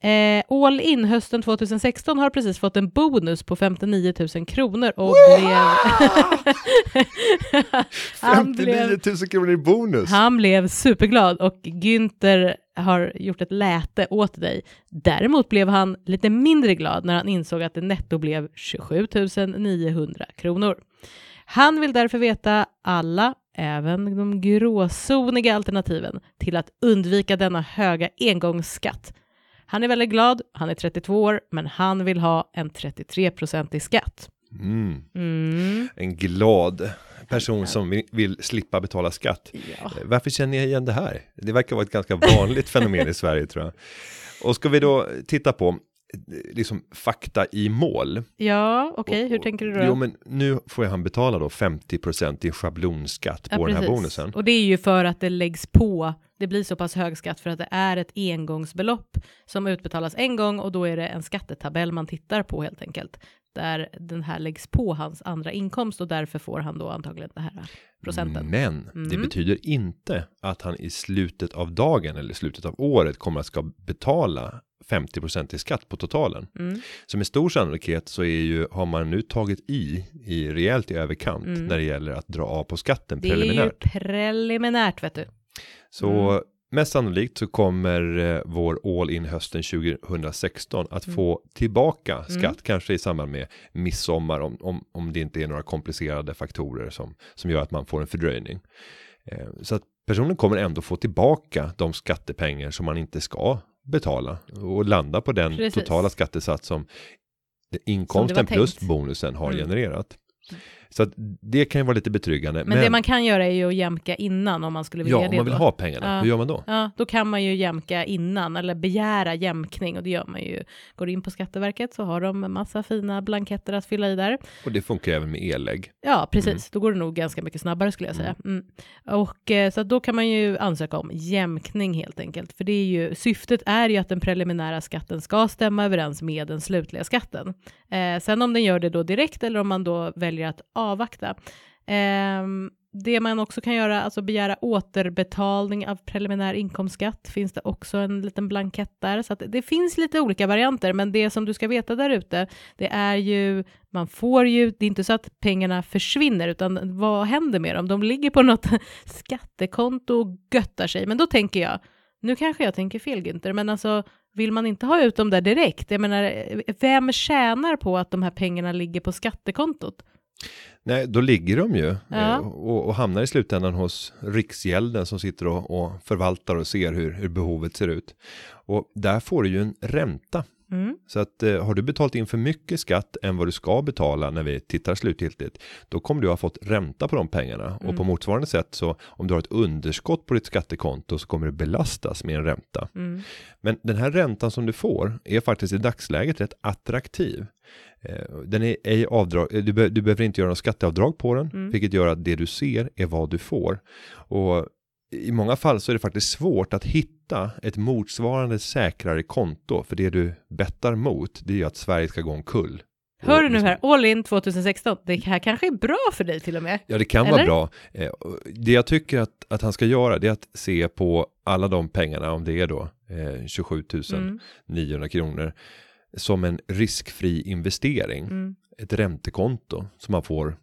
Speaker 2: Eh, All In hösten 2016 har precis fått en bonus på 59 000 kronor och blev... han,
Speaker 1: 59 000
Speaker 2: blev
Speaker 1: kronor i bonus!
Speaker 2: han blev superglad och Günther har gjort ett läte åt dig. Däremot blev han lite mindre glad när han insåg att det netto blev 27 900 kronor. Han vill därför veta alla, även de gråzoniga alternativen, till att undvika denna höga engångsskatt. Han är väldigt glad, han är 32 år, men han vill ha en 33-procentig skatt.
Speaker 1: Mm.
Speaker 2: Mm.
Speaker 1: En glad person som vill, slippa betala skatt.
Speaker 2: Ja.
Speaker 1: Varför känner jag igen det här? Det verkar vara ett ganska vanligt fenomen i Sverige tror jag. Och ska vi då titta på liksom fakta i mål.
Speaker 2: Ja, okej, hur
Speaker 1: Och-
Speaker 2: tänker du då?
Speaker 1: Jo, men nu får han betala då 50% i schablonskatt på
Speaker 2: Ja,
Speaker 1: den här
Speaker 2: precis.
Speaker 1: bonusen.
Speaker 2: Och det är ju för att det läggs på, det blir så pass hög skatt för att det är ett engångsbelopp som utbetalas en gång och då är det en skattetabell man tittar på helt enkelt. Där den här läggs på hans andra inkomst och därför får han då antagligen den här procenten.
Speaker 1: Men det
Speaker 2: Mm.
Speaker 1: betyder inte att han i slutet av dagen eller slutet av året kommer att ska betala 50% i skatt på totalen.
Speaker 2: Mm.
Speaker 1: Så med stor sannolikhet så är ju, har man nu tagit i, i rejält i överkant
Speaker 2: Mm.
Speaker 1: när det gäller att dra av på skatten
Speaker 2: Det är ju
Speaker 1: preliminärt.
Speaker 2: preliminärt vet du.
Speaker 1: Så
Speaker 2: Mm.
Speaker 1: mest sannolikt så kommer eh, vår all in hösten 2016 att
Speaker 2: Mm.
Speaker 1: få tillbaka skatt, kanske i samband med midsommar om, om, om det inte är några komplicerade faktorer som, som gör att man får en fördröjning. Eh, så att personen kommer ändå få tillbaka de skattepengar som man inte ska betala och landa på den
Speaker 2: Precis.
Speaker 1: totala skattesats som inkomsten
Speaker 2: tänkt.
Speaker 1: plus bonusen har
Speaker 2: Mm.
Speaker 1: genererat. Så att det kan ju vara lite betryggande.
Speaker 2: Men, det man kan göra är ju att jämka innan om man skulle vilja
Speaker 1: ja,
Speaker 2: det
Speaker 1: om man vill
Speaker 2: då.
Speaker 1: ha pengarna,
Speaker 2: Ja.
Speaker 1: hur gör man då?
Speaker 2: Ja, då kan man ju jämka innan eller begära jämkning och det gör man ju. Går in på Skatteverket så har de massa fina blanketter att fylla i där.
Speaker 1: Och det funkar även med elägg.
Speaker 2: Ja, precis. Då går det nog ganska mycket snabbare skulle jag säga. Mm. Och eh, så att då kan man ju ansöka om jämkning helt enkelt. För det är ju, syftet är ju att den preliminära skatten ska stämma överens med den slutliga skatten. Eh, sen om den gör det då direkt eller om man då väljer att avvakta. Eh, det man också kan göra, alltså begära återbetalning av preliminär inkomstskatt, finns det också en liten blankett där. Så att det finns lite olika varianter, men det som du ska veta där ute, det är ju, man får ju, det är inte så att pengarna försvinner, utan vad händer med dem? De ligger på något skattekonto och göttar sig, men då tänker jag, nu kanske jag tänker fel Günther, men alltså vill man inte ha ut dem där direkt? Jag menar, eh, vem tjänar på att de här pengarna ligger på skattekontot?
Speaker 1: Nej, då ligger de ju
Speaker 2: Ja.
Speaker 1: eh, och, och hamnar i slutändan hos Riksgälden som sitter och, och förvaltar och ser hur, hur behovet ser ut. Och där får du ju en ränta.
Speaker 2: Mm.
Speaker 1: Så att eh, har du betalt in för mycket skatt än vad du ska betala när vi tittar slutgiltigt, då kommer du ha fått ränta på de pengarna. Och på motsvarande sätt så om du har ett underskott på ditt skattekonto så kommer du belastas med en ränta.
Speaker 2: Mm.
Speaker 1: Men den här räntan som du får är faktiskt i dagsläget rätt attraktiv. Eh, Den är ej avdrag, eh, du, be, du behöver inte göra något skatteavdrag på den,
Speaker 2: Mm.
Speaker 1: vilket gör att det du ser är vad du får. Och i många fall så är det faktiskt svårt att hitta ett motsvarande säkrare konto, för det du bettar mot, det är ju att Sverige ska gå omkull.
Speaker 2: Hör du nu
Speaker 1: liksom-
Speaker 2: här, all in 2016, det här kanske är bra för dig till och med.
Speaker 1: Ja, det kan vara
Speaker 2: Eller?
Speaker 1: bra. Eh, Det jag tycker att, att han ska göra, det är att se på alla de pengarna, om det är då eh, 27
Speaker 2: Mm.
Speaker 1: 900 kronor, som en riskfri investering.
Speaker 2: Mm.
Speaker 1: Ett räntekonto som man får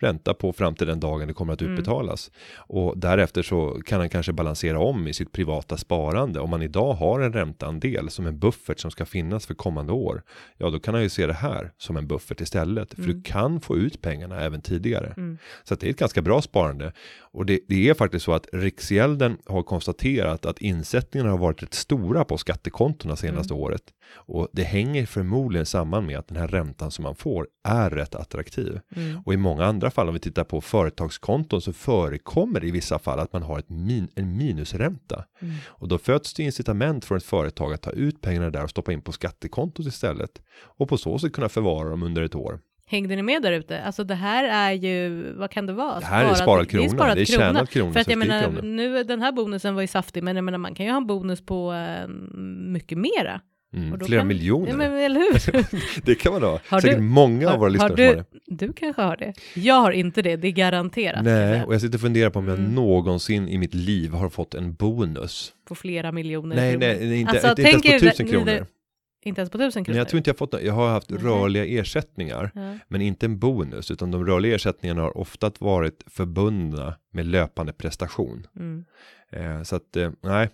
Speaker 1: ränta på fram till den dagen det kommer att
Speaker 2: Mm.
Speaker 1: utbetalas. Och därefter så kan han kanske balansera om i sitt privata sparande. Om man idag har en ränteandel som en buffert som ska finnas för kommande år. Ja, då kan han ju se det här som en buffert istället. För du kan få ut pengarna även tidigare.
Speaker 2: Mm.
Speaker 1: Så det är ett ganska bra sparande. Och det, det är faktiskt så att Riksgälden har konstaterat att insättningarna har varit rätt stora på skattekontona senaste året. Och det hänger förmodligen samman med att den här räntan som man får är rätt attraktiv.
Speaker 2: Mm.
Speaker 1: Och i många andra fall, om vi tittar på företagskonton, så förekommer det i vissa fall att man har ett min, en minusränta.
Speaker 2: Mm.
Speaker 1: Och då föds det incitament för ett företag att ta ut pengarna där och stoppa in på skattekontot istället. Och på så sätt kunna förvara dem under ett år.
Speaker 2: Hängde ni med där ute? Alltså det här är ju, vad kan det vara?
Speaker 1: Det här är sparad krona,
Speaker 2: sparad
Speaker 1: det är tjänad krona,
Speaker 2: För att jag
Speaker 1: det är
Speaker 2: menar,
Speaker 1: kronor.
Speaker 2: nu, den här bonusen var ju saftig, men jag menar, man kan ju ha en bonus på eh, mycket mera.
Speaker 1: Mm, flera
Speaker 2: kan-
Speaker 1: miljoner.
Speaker 2: Ja, men, eller hur?
Speaker 1: det kan man ha.
Speaker 2: Har
Speaker 1: Säkert
Speaker 2: du-
Speaker 1: många av
Speaker 2: har-
Speaker 1: våra lyssnare
Speaker 2: har
Speaker 1: som har
Speaker 2: du,
Speaker 1: det.
Speaker 2: du kanske har det. Jag har inte det, det är garanterat.
Speaker 1: Nej, och jag sitter och funderar på om jag
Speaker 2: Mm.
Speaker 1: någonsin i mitt liv har fått en bonus.
Speaker 2: På flera miljoner
Speaker 1: Nej,
Speaker 2: kronor.
Speaker 1: nej, inte,
Speaker 2: Alltså,
Speaker 1: inte, inte ens på tusen
Speaker 2: det-
Speaker 1: kronor.
Speaker 2: Inte ens på tusen kronor?
Speaker 1: jag tror inte jag fått något. Jag har haft
Speaker 2: Nej.
Speaker 1: rörliga ersättningar,
Speaker 2: Ja.
Speaker 1: men inte en bonus, utan de rörliga ersättningarna har ofta varit förbundna med löpande prestation.
Speaker 2: Mm.
Speaker 1: Eh, så att, eh, nej.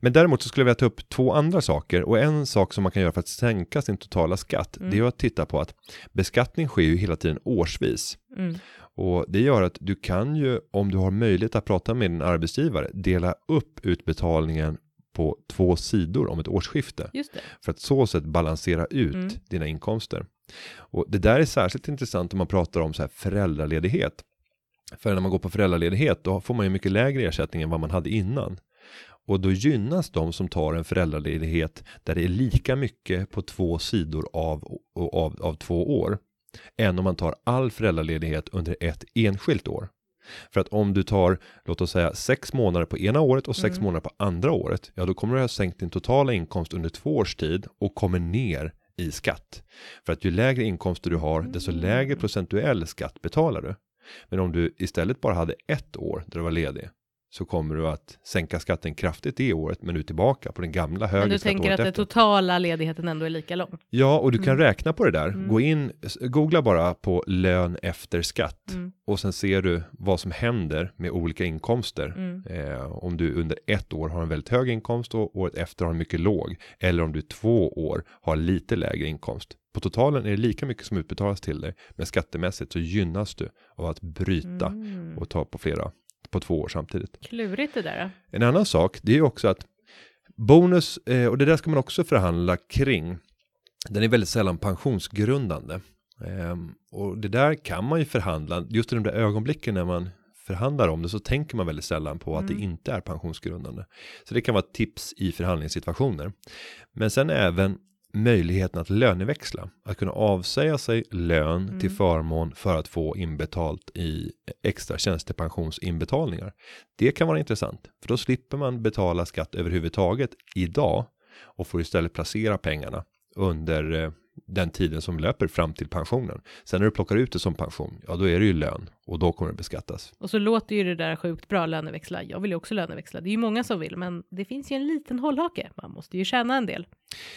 Speaker 1: Men däremot så skulle jag vilja ta upp två andra saker och en sak som man kan göra för att sänka sin totala skatt,
Speaker 2: Mm.
Speaker 1: det är att titta på att beskattning sker ju hela tiden årsvis.
Speaker 2: Mm.
Speaker 1: Och det gör att du kan ju, om du har möjlighet att prata med din arbetsgivare, dela upp utbetalningen på två sidor om ett årsskifte. För att så sätt balansera ut
Speaker 2: Mm.
Speaker 1: dina inkomster. Och det där är särskilt intressant om man pratar om så här föräldraledighet. För när man går på föräldraledighet då får man ju mycket lägre ersättning än vad man hade innan. Och då gynnas de som tar en föräldraledighet där det är lika mycket på två sidor av, av, av två år. Än om man tar all föräldraledighet under ett enskilt år. För att om du tar, låt oss säga sex månader på ena året och sex
Speaker 2: Mm.
Speaker 1: månader på andra året, ja då kommer du ha sänkt din totala inkomst under två års tid och kommer ner i skatt. För att ju lägre inkomster du har, desto
Speaker 2: Mm.
Speaker 1: lägre procentuell skatt betalar du. Men om du istället bara hade ett år där du var ledig, så kommer du att sänka skatten kraftigt det året, men du är tillbaka på den gamla
Speaker 2: Men
Speaker 1: högre
Speaker 2: du
Speaker 1: skatt
Speaker 2: tänker att den totala ledigheten ändå är lika lång?
Speaker 1: Ja, och du kan
Speaker 2: Mm.
Speaker 1: räkna på det där.
Speaker 2: Mm.
Speaker 1: Gå in, googla bara på lön efter skatt
Speaker 2: Mm.
Speaker 1: och sen ser du vad som händer med olika inkomster.
Speaker 2: Mm.
Speaker 1: Eh, om du under ett år har en väldigt hög inkomst och året efter har en mycket låg. Eller om du två år har lite lägre inkomst. På totalen är det lika mycket som utbetalas till dig. Men skattemässigt så gynnas du av att bryta
Speaker 2: Mm.
Speaker 1: och ta på flera, på två år samtidigt.
Speaker 2: Klurigt det där.
Speaker 1: En annan sak, det är ju också att bonus, eh, och det där ska man också förhandla kring. Den är väldigt sällan pensionsgrundande. Ehm, och det där kan man ju förhandla, just i de där ögonblicken när man förhandlar om det så tänker man väldigt sällan på att det
Speaker 2: Mm.
Speaker 1: inte är pensionsgrundande. Så det kan vara tips i förhandlingssituationer. Men sen även möjligheten att löneväxla, att kunna avsäga sig lön
Speaker 2: Mm.
Speaker 1: till förmån för att få inbetalt i extra tjänstepensionsinbetalningar. Det kan vara intressant, för då slipper man betala skatt överhuvudtaget idag och får istället placera pengarna under eh, den tiden som löper fram till pensionen. Sen när du plockar ut det som pension, ja då är det ju lön och då kommer det beskattas.
Speaker 2: Och så låter ju det där sjukt bra löneväxla. Jag vill ju också löneväxla. Det är ju många som vill, men det finns ju en liten hållhake. Man måste ju tjäna en del.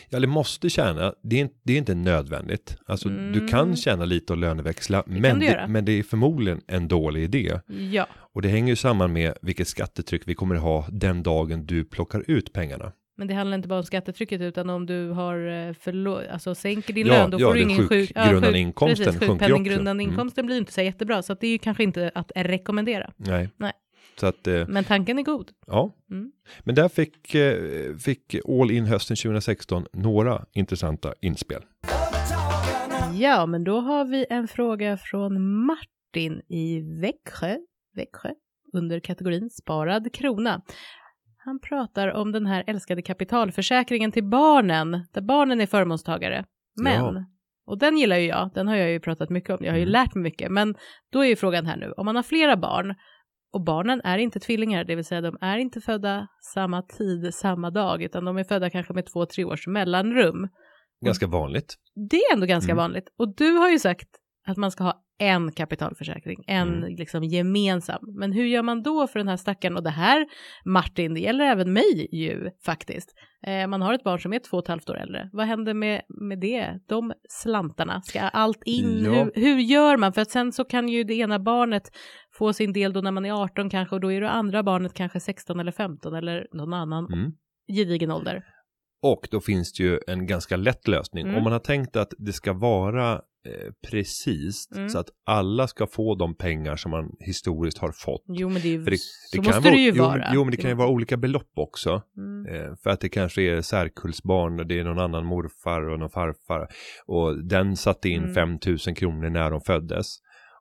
Speaker 1: Ja, det måste tjäna. Det är, inte- det är inte nödvändigt. Alltså, du
Speaker 2: Mm.
Speaker 1: kan tjäna lite och löneväxla, men
Speaker 2: kan du
Speaker 1: det, men det är förmodligen en dålig idé.
Speaker 2: Ja,
Speaker 1: Och det hänger ju samman med vilket skattetryck vi kommer ha den dagen du plockar ut pengarna.
Speaker 2: Men det handlar inte bara om skattetrycket, utan om du har eh, förlo- alltså sänker din
Speaker 1: Ja,
Speaker 2: lön, då
Speaker 1: ja,
Speaker 2: får du ingen sjuk...
Speaker 1: sjukgrundande inkomsten
Speaker 2: precis,
Speaker 1: sjunker ju också.
Speaker 2: sjukpenninggrundande
Speaker 1: Mm.
Speaker 2: inkomsten blir ju inte så jättebra, så att det är ju kanske inte att rekommendera.
Speaker 1: Nej.
Speaker 2: Nej.
Speaker 1: Så att, eh,
Speaker 2: Men tanken är god.
Speaker 1: ja.
Speaker 2: Mm.
Speaker 1: Men där fick, eh, fick All In hösten 2016 några intressanta inspel.
Speaker 2: Ja, men då har vi en fråga från Martin i Växjö, Växjö under kategorin sparad krona. Han pratar om den här älskade kapitalförsäkringen till barnen, där barnen är förmånstagare. Men,
Speaker 1: Ja.
Speaker 2: och den gillar ju jag, den har jag ju pratat mycket om, jag har ju
Speaker 1: Mm.
Speaker 2: lärt mig mycket, men då är ju frågan här nu, om man har flera barn och barnen är inte tvillingar, det vill säga de är inte födda samma tid, samma dag, utan de är födda kanske med två, tre års mellanrum.
Speaker 1: Ganska vanligt.
Speaker 2: Det är ändå ganska
Speaker 1: Mm.
Speaker 2: vanligt. Och du har ju sagt att man ska ha en kapitalförsäkring, en
Speaker 1: Mm.
Speaker 2: liksom gemensam. Men hur gör man då för den här stackaren? Och det här, Martin, det gäller även mig ju faktiskt. Eh, man har ett barn som är två och ett halvt år äldre. Vad händer med, med det? De slantarna, ska allt in?
Speaker 1: Ja.
Speaker 2: Hur, hur gör man? För att sen så kan ju det ena barnet få sin del då när man är 18 kanske och då är det andra barnet kanske 16 eller 15 eller någon annan
Speaker 1: Mm.
Speaker 2: gedigen ålder.
Speaker 1: Och då finns det ju en ganska lätt lösning.
Speaker 2: Mm.
Speaker 1: Om man har tänkt att det ska vara eh, precis
Speaker 2: Mm.
Speaker 1: så att alla ska få de pengar som man historiskt har fått.
Speaker 2: Jo men det, är ju-
Speaker 1: det,
Speaker 2: så
Speaker 1: det
Speaker 2: måste
Speaker 1: vara,
Speaker 2: det ju
Speaker 1: jo,
Speaker 2: vara.
Speaker 1: Jo, men det kan ju vara olika belopp också.
Speaker 2: Mm.
Speaker 1: Eh, för att det kanske är särkullsbarn och det är någon annan morfar och någon farfar. Och den satte in
Speaker 2: Mm.
Speaker 1: 5000 kronor när de föddes.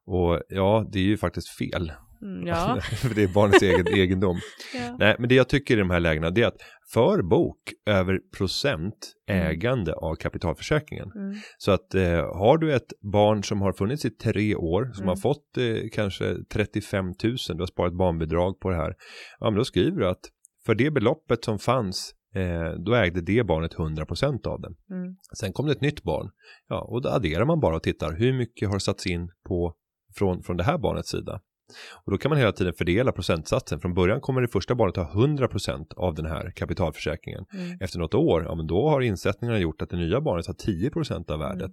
Speaker 1: Och ja, det är ju faktiskt fel.
Speaker 2: Mm, ja.
Speaker 1: för det är barnets egen egendom.
Speaker 2: ja.
Speaker 1: Nej, men det jag tycker i de här lägena det är att för bok över procent
Speaker 2: Mm.
Speaker 1: ägande av kapitalförsäkringen.
Speaker 2: Mm.
Speaker 1: Så att eh, har du ett barn som har funnits i tre år, som
Speaker 2: Mm.
Speaker 1: har fått eh, kanske 35 000, du har sparat barnbidrag på det här. Ja, men då skriver du att för det beloppet som fanns, eh, då ägde det barnet 100% av den.
Speaker 2: Mm.
Speaker 1: Sen kom det ett nytt barn. Ja, och då adderar man bara och tittar hur mycket har satts in på från, från det här barnets sida. Och då kan man hela tiden fördela procentsatsen. Från början kommer det första barnet ha 100% av den här kapitalförsäkringen.
Speaker 2: Mm.
Speaker 1: Efter något år, ja men då har insättningarna gjort att det nya barnet har 10% av värdet.
Speaker 2: Mm.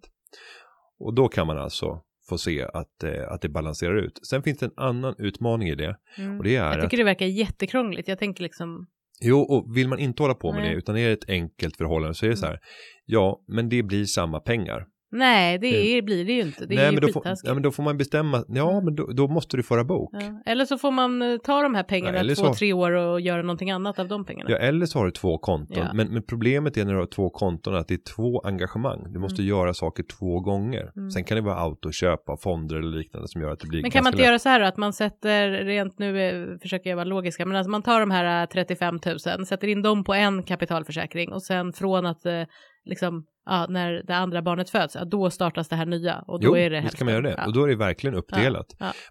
Speaker 1: Och då kan man alltså få se att, eh, att det balanserar ut. Sen finns det en annan utmaning i det.
Speaker 2: Mm.
Speaker 1: Och det är
Speaker 2: Jag
Speaker 1: att,
Speaker 2: tycker det verkar jättekrångligt. Jag tänker liksom,
Speaker 1: jo, och vill man inte hålla på med
Speaker 2: Nej.
Speaker 1: det, utan det är ett enkelt förhållande, så är det så här, ja, men det blir samma pengar.
Speaker 2: Nej det är, blir det ju inte. Det är
Speaker 1: Nej,
Speaker 2: ju
Speaker 1: men då, får, ja, men då får man bestämma, ja,
Speaker 2: Mm.
Speaker 1: men då, då måste du föra bok. Ja.
Speaker 2: Ja. Eller så får man eh, ta de här pengarna
Speaker 1: Ja,
Speaker 2: två,
Speaker 1: så-
Speaker 2: tre år och göra någonting annat av de pengarna.
Speaker 1: eller så har du två konton.
Speaker 2: Ja.
Speaker 1: Men, men problemet är när du har två konton att det är två engagemang. Du måste göra saker två gånger.
Speaker 2: Mm.
Speaker 1: Sen kan det vara autoköp av fonder eller liknande som gör att det blir
Speaker 2: Men kan man inte göra så här då, att man sätter, rent nu eh, försöker jag vara logiska, men alltså man tar de här eh, 35 000, sätter in dem på en kapitalförsäkring och sen från att eh, liksom, ja, när det andra barnet föds, ja, då startas det här nya och då
Speaker 1: Jo,
Speaker 2: är det
Speaker 1: visst kan man göra det.
Speaker 2: Ja.
Speaker 1: Och då är det verkligen uppdelat.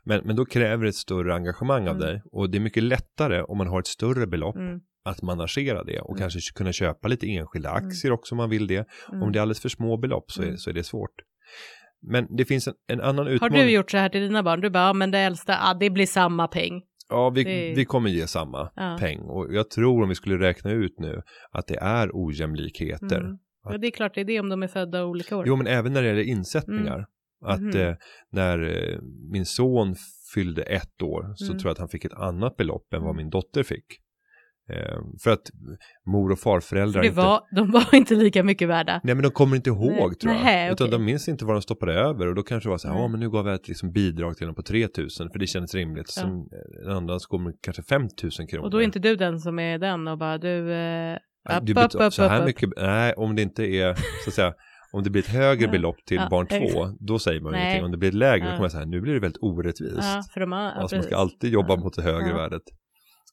Speaker 1: Men, men då kräver det ett större engagemang av
Speaker 2: Mm.
Speaker 1: dig. Och det är mycket lättare om man har ett större belopp
Speaker 2: Mm,
Speaker 1: att managera det. Och
Speaker 2: Mm.
Speaker 1: kanske kunna köpa lite enskilda aktier också om man vill det.
Speaker 2: mm.
Speaker 1: Om det är alldeles för små belopp så är,
Speaker 2: Mm.
Speaker 1: så är det svårt. Men det finns en, en annan
Speaker 2: Har
Speaker 1: utmaning.
Speaker 2: du gjort så här till dina barn? Du bara, ja, men det äldsta, ja, det blir samma peng.
Speaker 1: Ja, vi,
Speaker 2: Det-
Speaker 1: vi kommer ge samma
Speaker 2: Ja.
Speaker 1: peng. Och jag tror om vi skulle räkna ut nu att det är ojämlikheter.
Speaker 2: Mm. Ja, det är klart det är det om de är födda olika år.
Speaker 1: Jo, men även när det gäller insättningar. Att
Speaker 2: Mhm.
Speaker 1: eh, när eh, min son fyllde ett år så
Speaker 2: Mm.
Speaker 1: tror jag att han fick ett annat belopp än vad
Speaker 2: Mm.
Speaker 1: min dotter fick. Eh, för att mor och farföräldrar
Speaker 2: För det
Speaker 1: inte...
Speaker 2: var, de var inte lika mycket värda.
Speaker 1: Nej men de kommer inte ihåg
Speaker 2: Nej.
Speaker 1: tror jag.
Speaker 2: Nähä,
Speaker 1: Utan
Speaker 2: okej.
Speaker 1: de minns inte vad de stoppade över och då kanske det var så här,
Speaker 2: Nej.
Speaker 1: ja men nu gav jag ett liksom, bidrag till dem på 3000 för det kändes rimligt.
Speaker 2: Ja.
Speaker 1: Sen eh, annan så kommer kanske 5000 kronor.
Speaker 2: Och då är inte du den som är den och bara du... Upp,
Speaker 1: du
Speaker 2: upp, upp,
Speaker 1: så här mycket, nej om det inte är så att säga Om det blir ett högre belopp till
Speaker 2: Ja,
Speaker 1: barn två,
Speaker 2: exakt.
Speaker 1: då säger man
Speaker 2: Nej.
Speaker 1: ingenting. Om det blir ett lägre, då
Speaker 2: Ja.
Speaker 1: kommer jag säga, nu blir det väldigt orättvist.
Speaker 2: Ja, för de har,
Speaker 1: alltså man ska alltid jobba mot det högre värdet.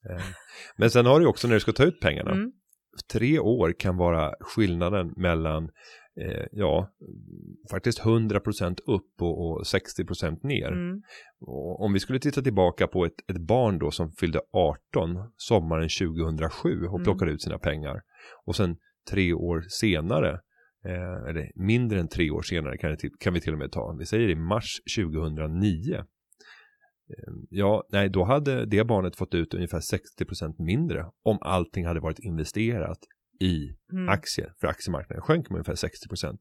Speaker 1: Eh, Men sen har du också när du ska ta ut pengarna.
Speaker 2: Mm.
Speaker 1: Tre år kan vara skillnaden mellan, eh, ja, faktiskt 100% upp och, och 60% ner.
Speaker 2: Mm.
Speaker 1: Och om vi skulle titta tillbaka på ett, ett barn då som fyllde 18 sommaren 2007 och
Speaker 2: Mm.
Speaker 1: plockade ut sina pengar. Och sen tre år senare, eh, eller mindre än tre år senare kan, det kan vi till och med ta, vi säger i mars 2009. Eh, Ja, nej, då hade det barnet fått ut ungefär 60% mindre om allting hade varit investerat i
Speaker 2: Mm.
Speaker 1: aktier, för aktiemarknaden sjönk med ungefär 60%.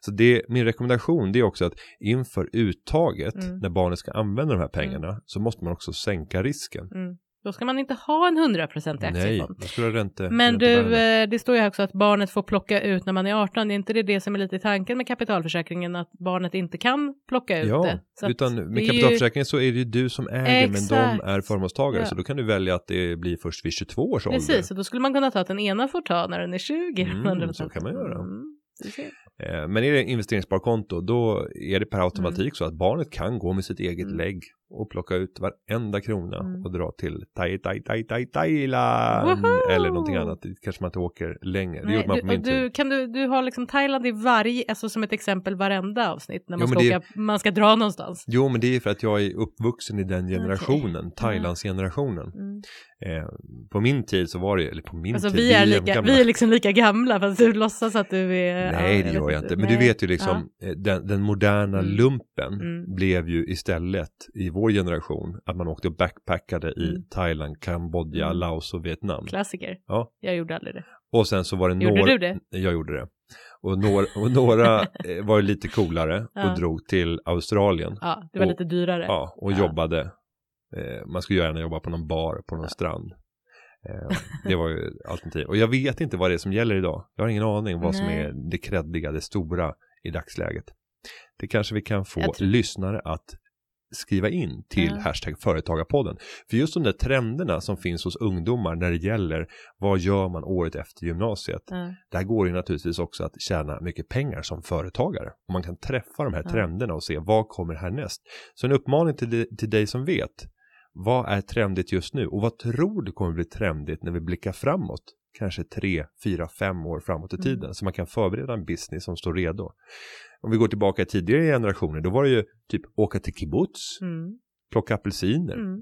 Speaker 1: Så det, min rekommendation det är också att inför uttaget,
Speaker 2: Mm.
Speaker 1: när barnet ska använda de här pengarna, så måste man också sänka risken.
Speaker 2: Mm. Då ska man inte ha en 100% i
Speaker 1: Nej,
Speaker 2: aktiefond.
Speaker 1: då skulle ränte,
Speaker 2: Men du, eh, det står ju här också att barnet får plocka ut när man är 18. Det är inte det, det som är lite tanken med kapitalförsäkringen, att barnet inte kan plocka ut
Speaker 1: Ja,
Speaker 2: det? Så att
Speaker 1: utan med
Speaker 2: är ju-
Speaker 1: kapitalförsäkringen så är det ju du som äger men
Speaker 2: Exakt.
Speaker 1: de är förmånstagare
Speaker 2: Ja.
Speaker 1: så då kan du välja att det blir först vid 22 års ålder.
Speaker 2: Precis, och då skulle man kunna ta att den ena får ta när den är 20.
Speaker 1: Mm,
Speaker 2: 100%.
Speaker 1: så kan man göra.
Speaker 2: Mm.
Speaker 1: Eh, Men är det investeringssparkonto då är det per automatik så att barnet kan gå med sitt eget
Speaker 2: Mm.
Speaker 1: lägg och plocka ut varenda krona
Speaker 2: Mm.
Speaker 1: och dra till Thai, Thai, Thai, Thai, Thailand
Speaker 2: Woho!
Speaker 1: eller någonting annat. Det kanske man inte åker längre. Det
Speaker 2: Nej,
Speaker 1: gjorde man på
Speaker 2: du,
Speaker 1: min
Speaker 2: du,
Speaker 1: tid.
Speaker 2: kan du, du har liksom Thailand i varje, alltså som ett exempel varenda avsnitt när man,
Speaker 1: Jo,
Speaker 2: ska,
Speaker 1: men
Speaker 2: åka, man ska dra någonstans.
Speaker 1: Jo, men det är för att jag är uppvuxen i den generationen, Thailandsgenerationen.
Speaker 2: Mm.
Speaker 1: Eh, på min tid så var det, eller på min
Speaker 2: Alltså
Speaker 1: tid,
Speaker 2: vi är, lika,
Speaker 1: gamla.
Speaker 2: vi är liksom lika gamla fast du låtsas att du är...
Speaker 1: Nej,
Speaker 2: ja,
Speaker 1: det gör jag inte. Men du
Speaker 2: Nej.
Speaker 1: vet ju liksom, eh, den, den moderna
Speaker 2: Mm.
Speaker 1: lumpen
Speaker 2: Mm.
Speaker 1: blev ju istället i vår generation att man åkte och backpackade i
Speaker 2: Mm.
Speaker 1: Thailand, Kambodja,
Speaker 2: Mm.
Speaker 1: Laos och Vietnam.
Speaker 2: Klassiker.
Speaker 1: Ja.
Speaker 2: Jag gjorde aldrig det.
Speaker 1: Och sen så var det
Speaker 2: Gjorde
Speaker 1: några...
Speaker 2: du det?
Speaker 1: Jag gjorde det. Och några, och några eh, var lite coolare
Speaker 2: Ja.
Speaker 1: och drog till Australien.
Speaker 2: Ja, det var
Speaker 1: Och-
Speaker 2: lite dyrare.
Speaker 1: Ja, och
Speaker 2: Ja.
Speaker 1: jobbade. Eh, man skulle gärna jobba på någon bar på någon strand. Eh, det var ju alternativ. Och jag vet inte vad det är som gäller idag. Jag har ingen aning vad som
Speaker 2: Nej.
Speaker 1: är det kreddiga, det stora i dagsläget. Det kanske vi kan få lyssnare att skriva in till
Speaker 2: Ja.
Speaker 1: hashtag företagarpodden. För just de där trenderna som finns hos ungdomar när det gäller vad gör man året efter gymnasiet.
Speaker 2: Ja.
Speaker 1: Där går det naturligtvis också att tjäna mycket pengar som företagare. Och man kan träffa de här
Speaker 2: Ja.
Speaker 1: trenderna och se vad kommer härnäst. Så en uppmaning till, till dig som vet. Vad är trendigt just nu? Och vad tror du kommer bli trendigt när vi blickar framåt? Kanske tre, fyra, fem år framåt i
Speaker 2: Mm.
Speaker 1: tiden. Så man kan förbereda en business som står redo. Om vi går tillbaka tidigare generationer. Då var det ju typ åka till kibbutz.
Speaker 2: Mm.
Speaker 1: Plocka apelsiner.
Speaker 2: Mm.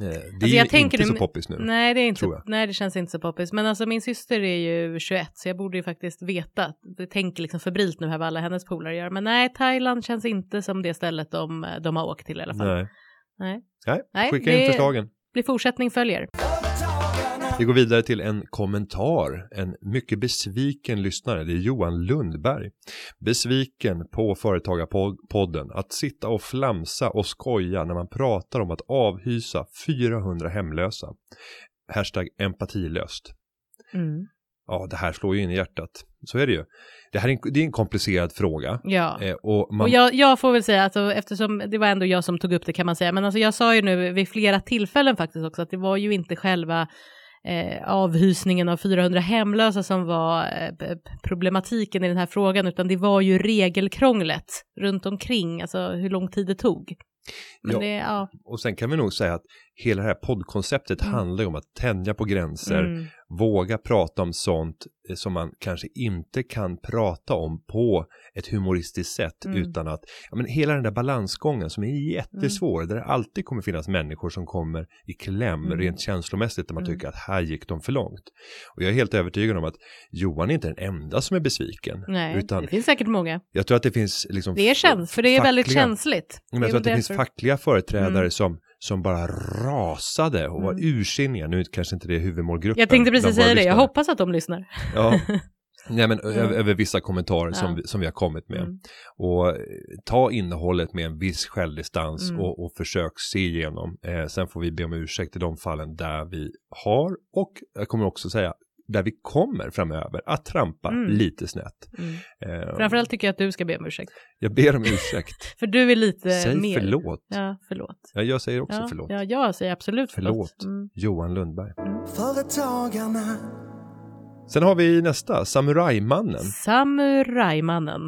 Speaker 1: Eh, Det är
Speaker 2: Alltså,
Speaker 1: ju
Speaker 2: jag tänker
Speaker 1: inte
Speaker 2: nu-
Speaker 1: så poppis nu.
Speaker 2: Nej, det är inte, nej, det känns inte så poppis. Men alltså min syster är ju 21 så jag borde ju faktiskt veta. Jag tänker liksom febrilt nu här vad alla hennes polare gör. Men nej, Thailand känns inte som det stället de, de har åkt till i alla fall.
Speaker 1: Nej.
Speaker 2: Nej.
Speaker 1: Nej,
Speaker 2: Nej,
Speaker 1: skicka
Speaker 2: det-
Speaker 1: in förslagen.
Speaker 2: Blir fortsättning följer.
Speaker 1: Vi går vidare till en kommentar. En mycket besviken lyssnare. Det är Johan Lundberg. Besviken på Företagarpodden. Att sitta och flamsa och skoja när man pratar om att avhysa 400 hemlösa. Hashtag empatilöst.
Speaker 2: Mm.
Speaker 1: Ja, det här slår ju in i hjärtat. Så är det ju. Det här är en, det är en komplicerad fråga.
Speaker 2: Ja.
Speaker 1: Eh, och man,
Speaker 2: Och jag, jag får väl säga, alltså, eftersom det var ändå jag som tog upp det kan man säga, men alltså, jag sa ju nu vid flera tillfällen faktiskt också att det var ju inte själva eh, avhysningen av 400 hemlösa som var eh, problematiken i den här frågan, utan det var ju regelkrånglet runt omkring, alltså hur lång tid det tog.
Speaker 1: Ja.
Speaker 2: det, ja.
Speaker 1: och sen kan vi nog säga att hela det här poddkonceptet
Speaker 2: Mm.
Speaker 1: handlar ju om att tänja på gränser.
Speaker 2: Mm.
Speaker 1: våga prata om sånt eh, som man kanske inte kan prata om på ett humoristiskt sätt
Speaker 2: Mm.
Speaker 1: utan att, ja men hela den där balansgången som är jättesvår, där det alltid kommer finnas människor som kommer i kläm
Speaker 2: Mm.
Speaker 1: rent känslomässigt där man
Speaker 2: Mm.
Speaker 1: tycker att här gick de för långt. Och jag är helt övertygad om att Johan är inte den enda som är besviken,
Speaker 2: Nej,
Speaker 1: utan
Speaker 2: det finns säkert många.
Speaker 1: jag tror att det finns liksom
Speaker 2: Det är käns, för det är väldigt känsligt.
Speaker 1: men jag tror att det
Speaker 2: väl
Speaker 1: finns
Speaker 2: därför-
Speaker 1: fackliga företrädare
Speaker 2: Mm.
Speaker 1: som, som bara rasade och var
Speaker 2: Mm.
Speaker 1: ursinniga. Nu kanske inte det är huvudmålgruppen.
Speaker 2: Jag tänkte precis säga det, jag hoppas att de lyssnar.
Speaker 1: Ja. Nej, men
Speaker 2: Mm.
Speaker 1: över, vissa kommentarer som,
Speaker 2: Ja.
Speaker 1: vi, som vi har kommit med.
Speaker 2: Mm.
Speaker 1: Och eh, ta innehållet med en viss självdistans
Speaker 2: Mm.
Speaker 1: och, och försök se igenom. Eh, sen får vi be om ursäkt i de fallen där vi har och jag kommer också säga där vi kommer framöver att trampa
Speaker 2: Mm.
Speaker 1: lite snett.
Speaker 2: Mm.
Speaker 1: Eh,
Speaker 2: Framförallt tycker jag att du ska be om ursäkt.
Speaker 1: Jag ber om ursäkt.
Speaker 2: För du är lite
Speaker 1: Säg
Speaker 2: mer...
Speaker 1: förlåt.
Speaker 2: Ja, förlåt.
Speaker 1: Ja, jag säger också
Speaker 2: ja,
Speaker 1: förlåt.
Speaker 2: Ja, jag säger absolut förlåt.
Speaker 1: Förlåt.
Speaker 2: Mm.
Speaker 1: Johan Lundberg.
Speaker 4: Företagarna.
Speaker 1: Sen har vi nästa, Samurajmannen.
Speaker 2: Samurajmannen.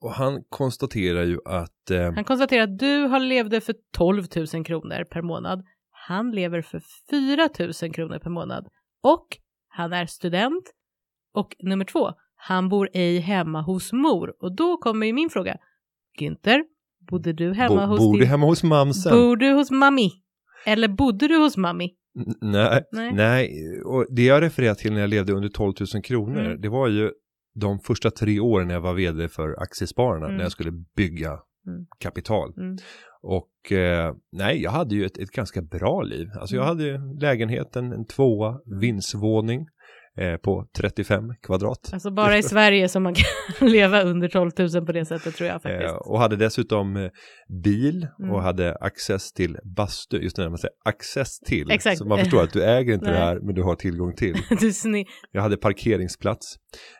Speaker 1: Och han konstaterar ju att eh,
Speaker 2: Han konstaterar att du har levde för 12 000 kronor per månad. Han lever för 4 000 kronor per månad. Och han är student. Och nummer två, han bor ej hemma hos mor. Och då kommer ju min fråga. Günther, bodde du hemma
Speaker 1: bo,
Speaker 2: hos
Speaker 1: bor
Speaker 2: din...
Speaker 1: du hemma hos mamsen?
Speaker 2: Bor du hos mammi? Eller bodde du hos mammi?
Speaker 1: N- Nej,
Speaker 2: Nej.
Speaker 1: nej. Och det jag refererar till när jag levde under 12 000 kronor,
Speaker 2: Mm.
Speaker 1: det var ju de första tre åren när jag var vd för Aktiespararna,
Speaker 2: Mm.
Speaker 1: när jag skulle bygga
Speaker 2: Mm.
Speaker 1: kapital.
Speaker 2: Mm.
Speaker 1: Och eh, nej, jag hade ju ett, ett ganska bra liv. Alltså jag
Speaker 2: Mm.
Speaker 1: hade lägenheten, en tvåa, vindsvåning eh, på 35 kvadrat.
Speaker 2: Alltså bara i Sverige som man kan leva under 12 000 på det sättet tror jag faktiskt.
Speaker 1: Eh, och hade dessutom eh, bil
Speaker 2: Mm.
Speaker 1: och hade access till bastu, just när man säger access till.
Speaker 2: Exakt.
Speaker 1: Så man förstår att du äger inte det här, men du har tillgång till.
Speaker 2: Du sni-
Speaker 1: Jag hade parkeringsplats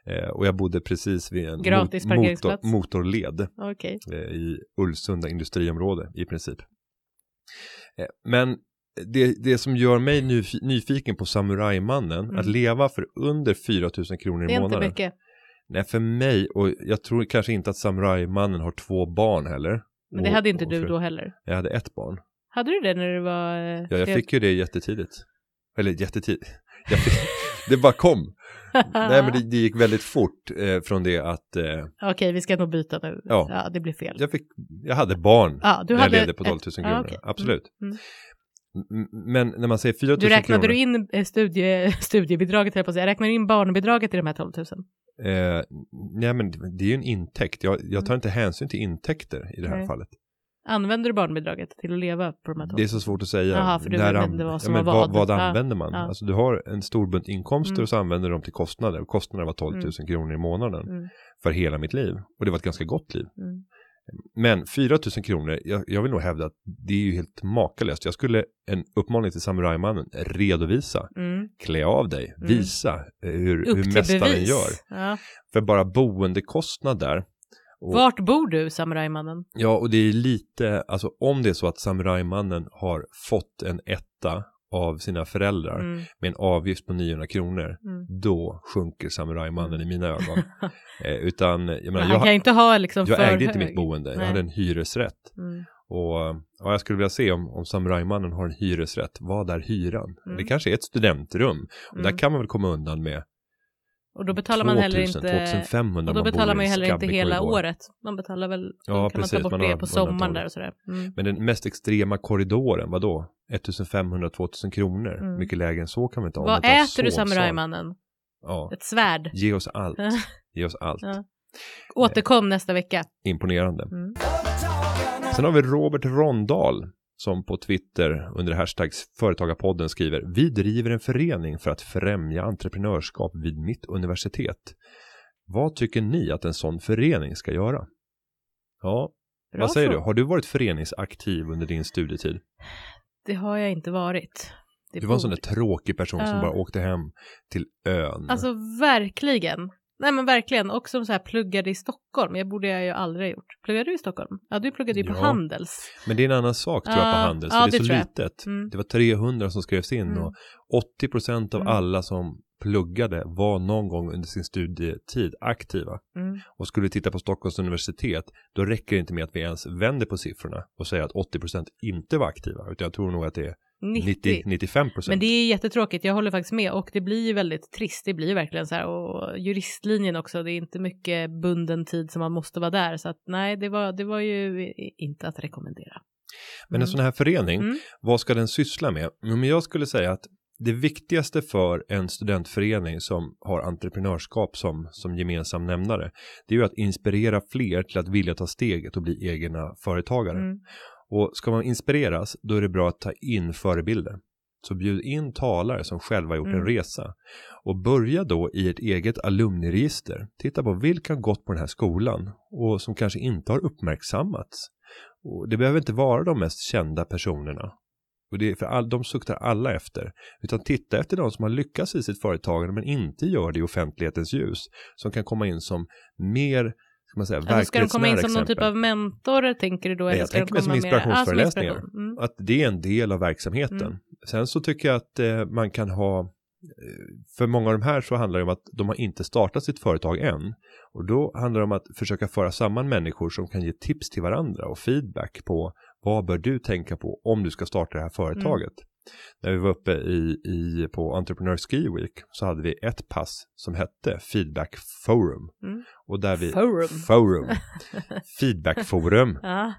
Speaker 1: eh, och jag bodde precis vid en
Speaker 2: Gratis
Speaker 1: mot- motor, motorled eh, i Ulvsunda industriområde i princip. Men det, det som gör mig nyf- nyfiken på Samurajmannen,
Speaker 2: Mm.
Speaker 1: att leva för under 4 000 kronor
Speaker 2: Det
Speaker 1: i
Speaker 2: är inte
Speaker 1: månaden.
Speaker 2: mycket.
Speaker 1: Nej, för mig, och jag tror kanske inte att Samurajmannen har två barn heller.
Speaker 2: Men det
Speaker 1: Och-
Speaker 2: hade inte du då heller.
Speaker 1: Jag hade ett barn.
Speaker 2: Hade du det när du var... eh,
Speaker 1: Ja, jag
Speaker 2: det-
Speaker 1: fick ju det jättetidigt. Eller jättetidigt. Fick, det bara kom. Nej, men det, det gick väldigt fort eh, från det att eh,
Speaker 2: Okej, vi ska nog byta nu.
Speaker 1: Ja.
Speaker 2: Ja, det blir fel.
Speaker 1: jag, fick, jag hade barn
Speaker 2: Ja, du
Speaker 1: när
Speaker 2: hade
Speaker 1: jag levde på 12 000
Speaker 2: ett-
Speaker 1: kronor.
Speaker 2: ja, okej.
Speaker 1: Absolut.
Speaker 2: Mm.
Speaker 1: M- Men när man säger 4 000
Speaker 2: Du räknade
Speaker 1: kronor.
Speaker 2: du in eh, studie, studiebidraget, jag på att säga. Räknade du in barnbidraget i de här 12 000?
Speaker 1: Eh, nej, men det är ju en intäkt. Jag, jag tar inte hänsyn till intäkter i det här
Speaker 2: Mm. Nej.
Speaker 1: fallet.
Speaker 2: Använder du barnbidraget till att leva på de här 12 000?
Speaker 1: Det är så svårt att säga.
Speaker 2: Jaha, för du
Speaker 1: an-
Speaker 2: inte vad som
Speaker 1: ja, men
Speaker 2: var
Speaker 1: vad.
Speaker 2: vad.
Speaker 1: Använder man?
Speaker 2: ja.
Speaker 1: Alltså du har en stor bunt inkomster
Speaker 2: Mm.
Speaker 1: och så använder du dem till kostnader. Och kostnaderna var 12 000
Speaker 2: Mm.
Speaker 1: kronor i månaden
Speaker 2: Mm,
Speaker 1: för hela mitt liv. Och det var ett ganska gott liv. Men 4 000 kronor, jag, jag vill nog hävda att det är ju helt makalöst. Jag skulle, en uppmaning till samurajmannen, redovisa,
Speaker 2: Mm.
Speaker 1: klä av dig,
Speaker 2: Mm.
Speaker 1: visa eh, hur,
Speaker 2: Upp
Speaker 1: hur mästaren gör.
Speaker 2: Ja.
Speaker 1: För bara boendekostnader. Och,
Speaker 2: Vart bor du, samurajmannen?
Speaker 1: Ja, och det är lite, alltså om det är så att samurajmannen har fått en etta av sina föräldrar
Speaker 2: Mm.
Speaker 1: med en avgift på 900 kronor,
Speaker 2: Mm.
Speaker 1: då sjunker samurajmannen i mina ögon. eh, utan, jag
Speaker 2: Men
Speaker 1: menar, jag,
Speaker 2: kan inte ha liksom
Speaker 1: jag ägde inte
Speaker 2: hög.
Speaker 1: mitt boende, jag
Speaker 2: Nej.
Speaker 1: hade en hyresrätt.
Speaker 2: Mm.
Speaker 1: Och ja, jag skulle vilja se om, om samurajmannen har en hyresrätt, vad är hyran?
Speaker 2: Mm.
Speaker 1: Det kanske är ett studentrum, och där
Speaker 2: Mm.
Speaker 1: kan man väl komma undan med
Speaker 2: Och då betalar man
Speaker 1: 2000,
Speaker 2: heller inte...
Speaker 1: 2500
Speaker 2: Och då
Speaker 1: man
Speaker 2: betalar man ju heller inte hela året. Man betalar väl,
Speaker 1: Ja,
Speaker 2: kan
Speaker 1: precis,
Speaker 2: man ta bort
Speaker 1: man
Speaker 2: det på sommaren där och sådär. Mm.
Speaker 1: Men den mest extrema korridoren, vad då? 1500-2000 kronor.
Speaker 2: Mm.
Speaker 1: Mycket lägre än så kan vi inte ha.
Speaker 2: Vad
Speaker 1: man
Speaker 2: äter du
Speaker 1: sovsal.
Speaker 2: samurajmannen?
Speaker 1: Ja,
Speaker 2: Ett svärd?
Speaker 1: ge oss allt. Ge oss allt.
Speaker 2: Ja. Återkom nästa vecka.
Speaker 1: Imponerande.
Speaker 2: Mm.
Speaker 1: Sen har vi Robert Rondal som på Twitter under hashtags Företagarpodden skriver Vi driver en förening för att främja entreprenörskap vid mitt universitet. Vad tycker ni att en sån förening ska göra? Ja,
Speaker 2: Bra
Speaker 1: vad säger
Speaker 2: fråga.
Speaker 1: du? Har du varit föreningsaktiv under din studietid?
Speaker 2: Det har jag inte varit. Det
Speaker 1: Du var en sån där tråkig person som
Speaker 2: Ja.
Speaker 1: bara åkte hem till ön.
Speaker 2: Alltså verkligen. Nej men verkligen. Och som så här pluggade i Stockholm. Jag borde jag ju aldrig ha gjort. Pluggade du i Stockholm? Ja, du pluggade ju på
Speaker 1: Ja.
Speaker 2: Handels.
Speaker 1: Men det är en annan sak tror jag på Handels,
Speaker 2: ja,
Speaker 1: för det är
Speaker 2: det
Speaker 1: så litet.
Speaker 2: Mm.
Speaker 1: Det var 300 som skrevs in
Speaker 2: Mm.
Speaker 1: och 80% av
Speaker 2: Mm.
Speaker 1: alla som pluggade var någon gång under sin studietid aktiva.
Speaker 2: Mm.
Speaker 1: Och skulle vi titta på Stockholms universitet, då räcker det inte med att vi ens vänder på siffrorna och säger att 80% inte var aktiva, utan jag tror nog att det är
Speaker 2: 90.
Speaker 1: 90-95%.
Speaker 2: Men det är jättetråkigt, jag håller faktiskt med och det blir ju väldigt trist, det blir ju verkligen så här och juristlinjen också, det är inte mycket bunden tid som man måste vara där så att nej, det var, det var ju inte att rekommendera.
Speaker 1: Men
Speaker 2: Mm.
Speaker 1: en sån här förening,
Speaker 2: Mm.
Speaker 1: vad ska den syssla med? Men jag skulle säga att det viktigaste för en studentförening som har entreprenörskap som, som gemensam nämnare, det är ju att inspirera fler till att vilja ta steget och bli egna företagare.
Speaker 2: Mm.
Speaker 1: Och ska man inspireras, då är det bra att ta in förebilder. Så bjud in talare som själva gjort
Speaker 2: Mm.
Speaker 1: en resa. Och börja då i ett eget alumniregister. Titta på vilka har gått på den här skolan och som kanske inte har uppmärksammats. Och det behöver inte vara de mest kända personerna. Och det är för all, de suktar alla efter. Utan titta efter de som har lyckats i sitt företagande men inte gör det i offentlighetens ljus. Som kan komma in som mer, ska man säga,
Speaker 2: Alltså, ska de komma in som någon typ
Speaker 1: exempel.
Speaker 2: av mentor tänker du då?
Speaker 1: Nej,
Speaker 2: eller
Speaker 1: jag tänker mig som
Speaker 2: mer- Ah,
Speaker 1: inspirationsföreläsningar.
Speaker 2: inspiration. Mm.
Speaker 1: Att det är en del av verksamheten.
Speaker 2: Mm.
Speaker 1: Sen så tycker jag att eh, man kan ha för många av de här så handlar det om att de har inte startat sitt företag än. Och då handlar det om att försöka föra samman människor som kan ge tips till varandra och feedback på vad bör du tänka på om du ska starta det här företaget. När vi var uppe i, i, på Entrepreneur Ski Week så hade vi ett pass som hette Feedback Forum.
Speaker 2: Mm.
Speaker 1: Och där vi,
Speaker 2: Forum.
Speaker 1: Forum. Feedback Forum.
Speaker 2: Ja.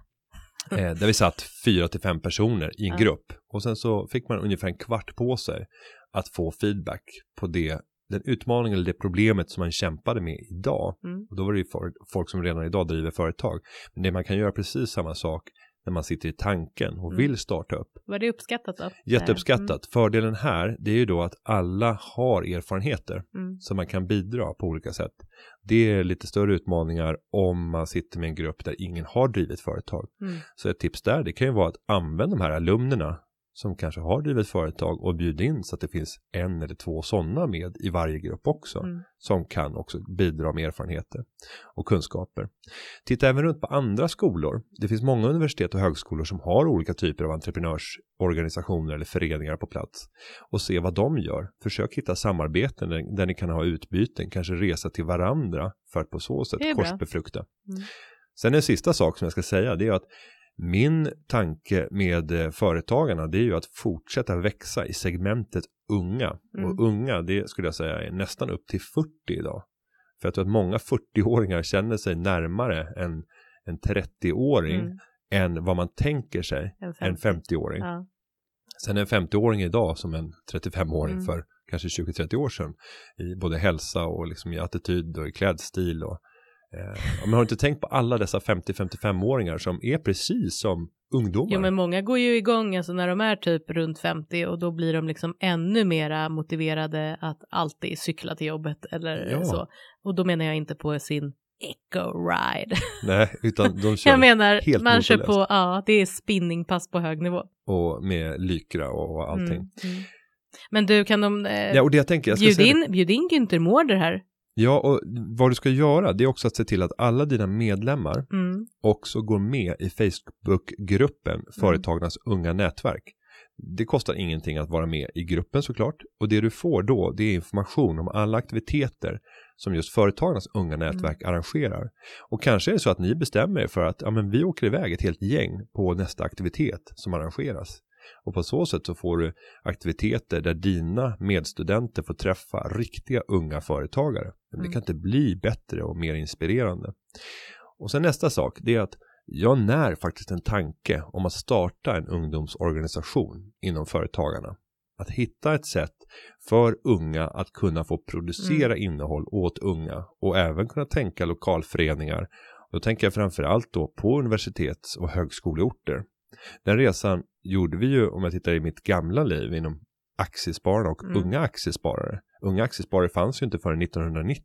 Speaker 1: Eh, där vi satt fyra till fem personer i en
Speaker 2: Ja.
Speaker 1: grupp. Och sen så fick man ungefär en kvart på sig att få feedback på det, den utmaningen eller det problemet som man kämpade med idag.
Speaker 2: Mm.
Speaker 1: Och då var det ju folk som redan idag driver företag. Men det man kan göra precis samma sak när man sitter i tanken och
Speaker 2: Mm.
Speaker 1: vill starta upp.
Speaker 2: Var det uppskattat då?
Speaker 1: Jätteuppskattat. Fördelen här, det är ju då att alla har erfarenheter
Speaker 2: Mm. Mm.
Speaker 1: så man kan bidra på olika sätt. Det är lite större utmaningar om man sitter med en grupp där ingen har drivit företag.
Speaker 2: Mm.
Speaker 1: Så ett tips där, det kan ju vara att använda de här alumnerna som kanske har drivit företag och bjuda in så att det finns en eller två sådana med i varje grupp också.
Speaker 2: Mm.
Speaker 1: Som kan också bidra med erfarenheter och kunskaper. Titta även runt på andra skolor. Det finns många universitet och högskolor som har olika typer av entreprenörsorganisationer eller föreningar på plats. Och se vad de gör. Försök hitta samarbeten där, där ni kan ha utbyten, kanske resa till varandra för att på så sätt korsbefrukta.
Speaker 2: Mm.
Speaker 1: Sen en sista sak som jag ska säga det är att min tanke med eh, företagarna det är ju att fortsätta växa i segmentet unga.
Speaker 2: Mm.
Speaker 1: Och unga det skulle jag säga är nästan upp till 40 idag. För jag tror att många 40-åringar känner sig närmare en, en 30-åring
Speaker 2: Mm.
Speaker 1: än vad man tänker sig
Speaker 2: En
Speaker 1: en
Speaker 2: 50.
Speaker 1: 50-åring.
Speaker 2: Ja.
Speaker 1: Sen är en 50-åring idag som en 35-åring
Speaker 2: Mm.
Speaker 1: för kanske 20-30 år sedan. I både hälsa och liksom i attityd och i klädstil. Och, eh, man har inte tänkt på alla dessa 50-55-åringar som är precis som ungdomar.
Speaker 2: Jo men många går ju igång alltså när de är typ runt 50 och då blir de liksom ännu mera motiverade att alltid cykla till jobbet eller
Speaker 1: Ja.
Speaker 2: så. Och då menar jag inte på sin eco-ride.
Speaker 1: Nej, utan de kör
Speaker 2: Jag menar,
Speaker 1: helt
Speaker 2: man kör på, ja det är spinningpass på hög nivå.
Speaker 1: och med lykra och allting.
Speaker 2: Mm, mm. Men du, kan de eh,
Speaker 1: Ja, och det jag tänker, jag det.
Speaker 2: in, bjud in Günther Mårder här?
Speaker 1: Ja, och vad du ska göra, det är också att se till att alla dina medlemmar
Speaker 2: Mm.
Speaker 1: också går med i Facebookgruppen Företagarnas unga nätverk. Det kostar ingenting att vara med i gruppen såklart. Och det du får då, det är information om alla aktiviteter som just Företagarnas unga nätverk arrangerar. Och kanske är det så att ni bestämmer er för att ja, men vi åker iväg ett helt gäng på nästa aktivitet som arrangeras. Och på så sätt så får du aktiviteter där dina medstudenter får träffa riktiga unga företagare. Men det
Speaker 2: Mm.
Speaker 1: kan inte bli bättre och mer inspirerande. Och sen nästa sak, det är att jag när faktiskt en tanke om att starta en ungdomsorganisation inom företagarna. Att hitta ett sätt för unga att kunna få producera innehåll åt unga och även kunna tänka lokalföreningar. Då tänker jag framförallt då på universitets och högskoleorter. Den resan gjorde vi ju om jag tittar i mitt gamla liv inom aktiespararna och
Speaker 2: Mm.
Speaker 1: unga aktiesparare. Unga aktiesparare fanns ju inte förrän 1990.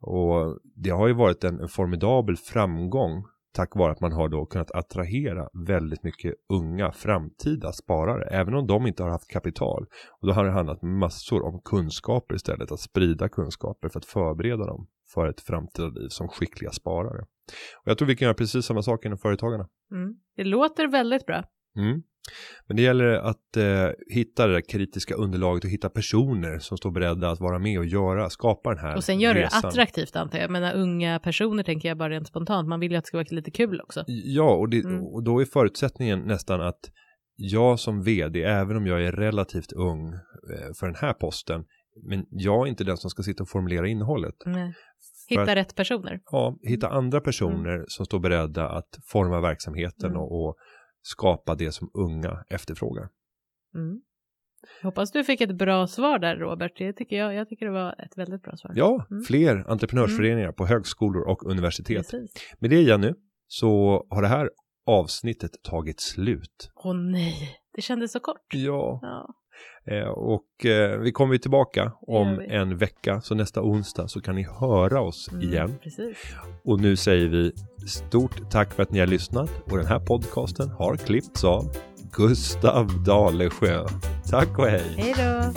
Speaker 1: Och det har ju varit en, en formidabel framgång tack vare att man har då kunnat attrahera väldigt mycket unga framtida sparare, även om de inte har haft kapital. Och då har det handlat massor om kunskaper istället, att sprida kunskaper för att förbereda dem för ett framtida liv som skickliga sparare. Och jag tror vi kan göra precis samma sak inom företagarna.
Speaker 2: Mm. Det låter väldigt bra.
Speaker 1: Mm. Men det gäller att eh, hitta det där kritiska underlaget och hitta personer som står beredda att vara med och göra, skapa den här
Speaker 2: Och sen gör det attraktivt antar jag. Menar unga personer tänker jag bara rent spontant. Man vill ju att det ska vara lite kul också.
Speaker 1: Ja, och, det,
Speaker 2: Mm.
Speaker 1: och då är förutsättningen nästan att jag som vd, även om jag är relativt ung eh, för den här posten, men jag är inte den som ska sitta och formulera innehållet.
Speaker 2: Mm. Hitta
Speaker 1: att-
Speaker 2: rätt personer.
Speaker 1: Ja, hitta andra personer som står beredda att forma verksamheten
Speaker 2: Mm.
Speaker 1: och, och skapa det som unga efterfrågar.
Speaker 2: Mm. Jag hoppas du fick ett bra svar där Robert. Det tycker jag. Jag tycker det var ett väldigt bra svar.
Speaker 1: Ja,
Speaker 2: Mm.
Speaker 1: fler entreprenörsföreningar på högskolor och universitet.
Speaker 2: Precis.
Speaker 1: Med det Jenny, så har det här avsnittet tagit slut.
Speaker 2: Åh nej, det kändes så kort.
Speaker 1: Ja,
Speaker 2: Ja.
Speaker 1: Eh, och eh, vi kommer ju tillbaka om en vecka, så nästa onsdag så kan ni höra oss
Speaker 2: Mm,
Speaker 1: igen.
Speaker 2: Precis.
Speaker 1: Och nu säger vi stort tack för att ni har lyssnat och den här podcasten har klippts av Gustav Dalesjö. Tack och hej!
Speaker 2: Hej då.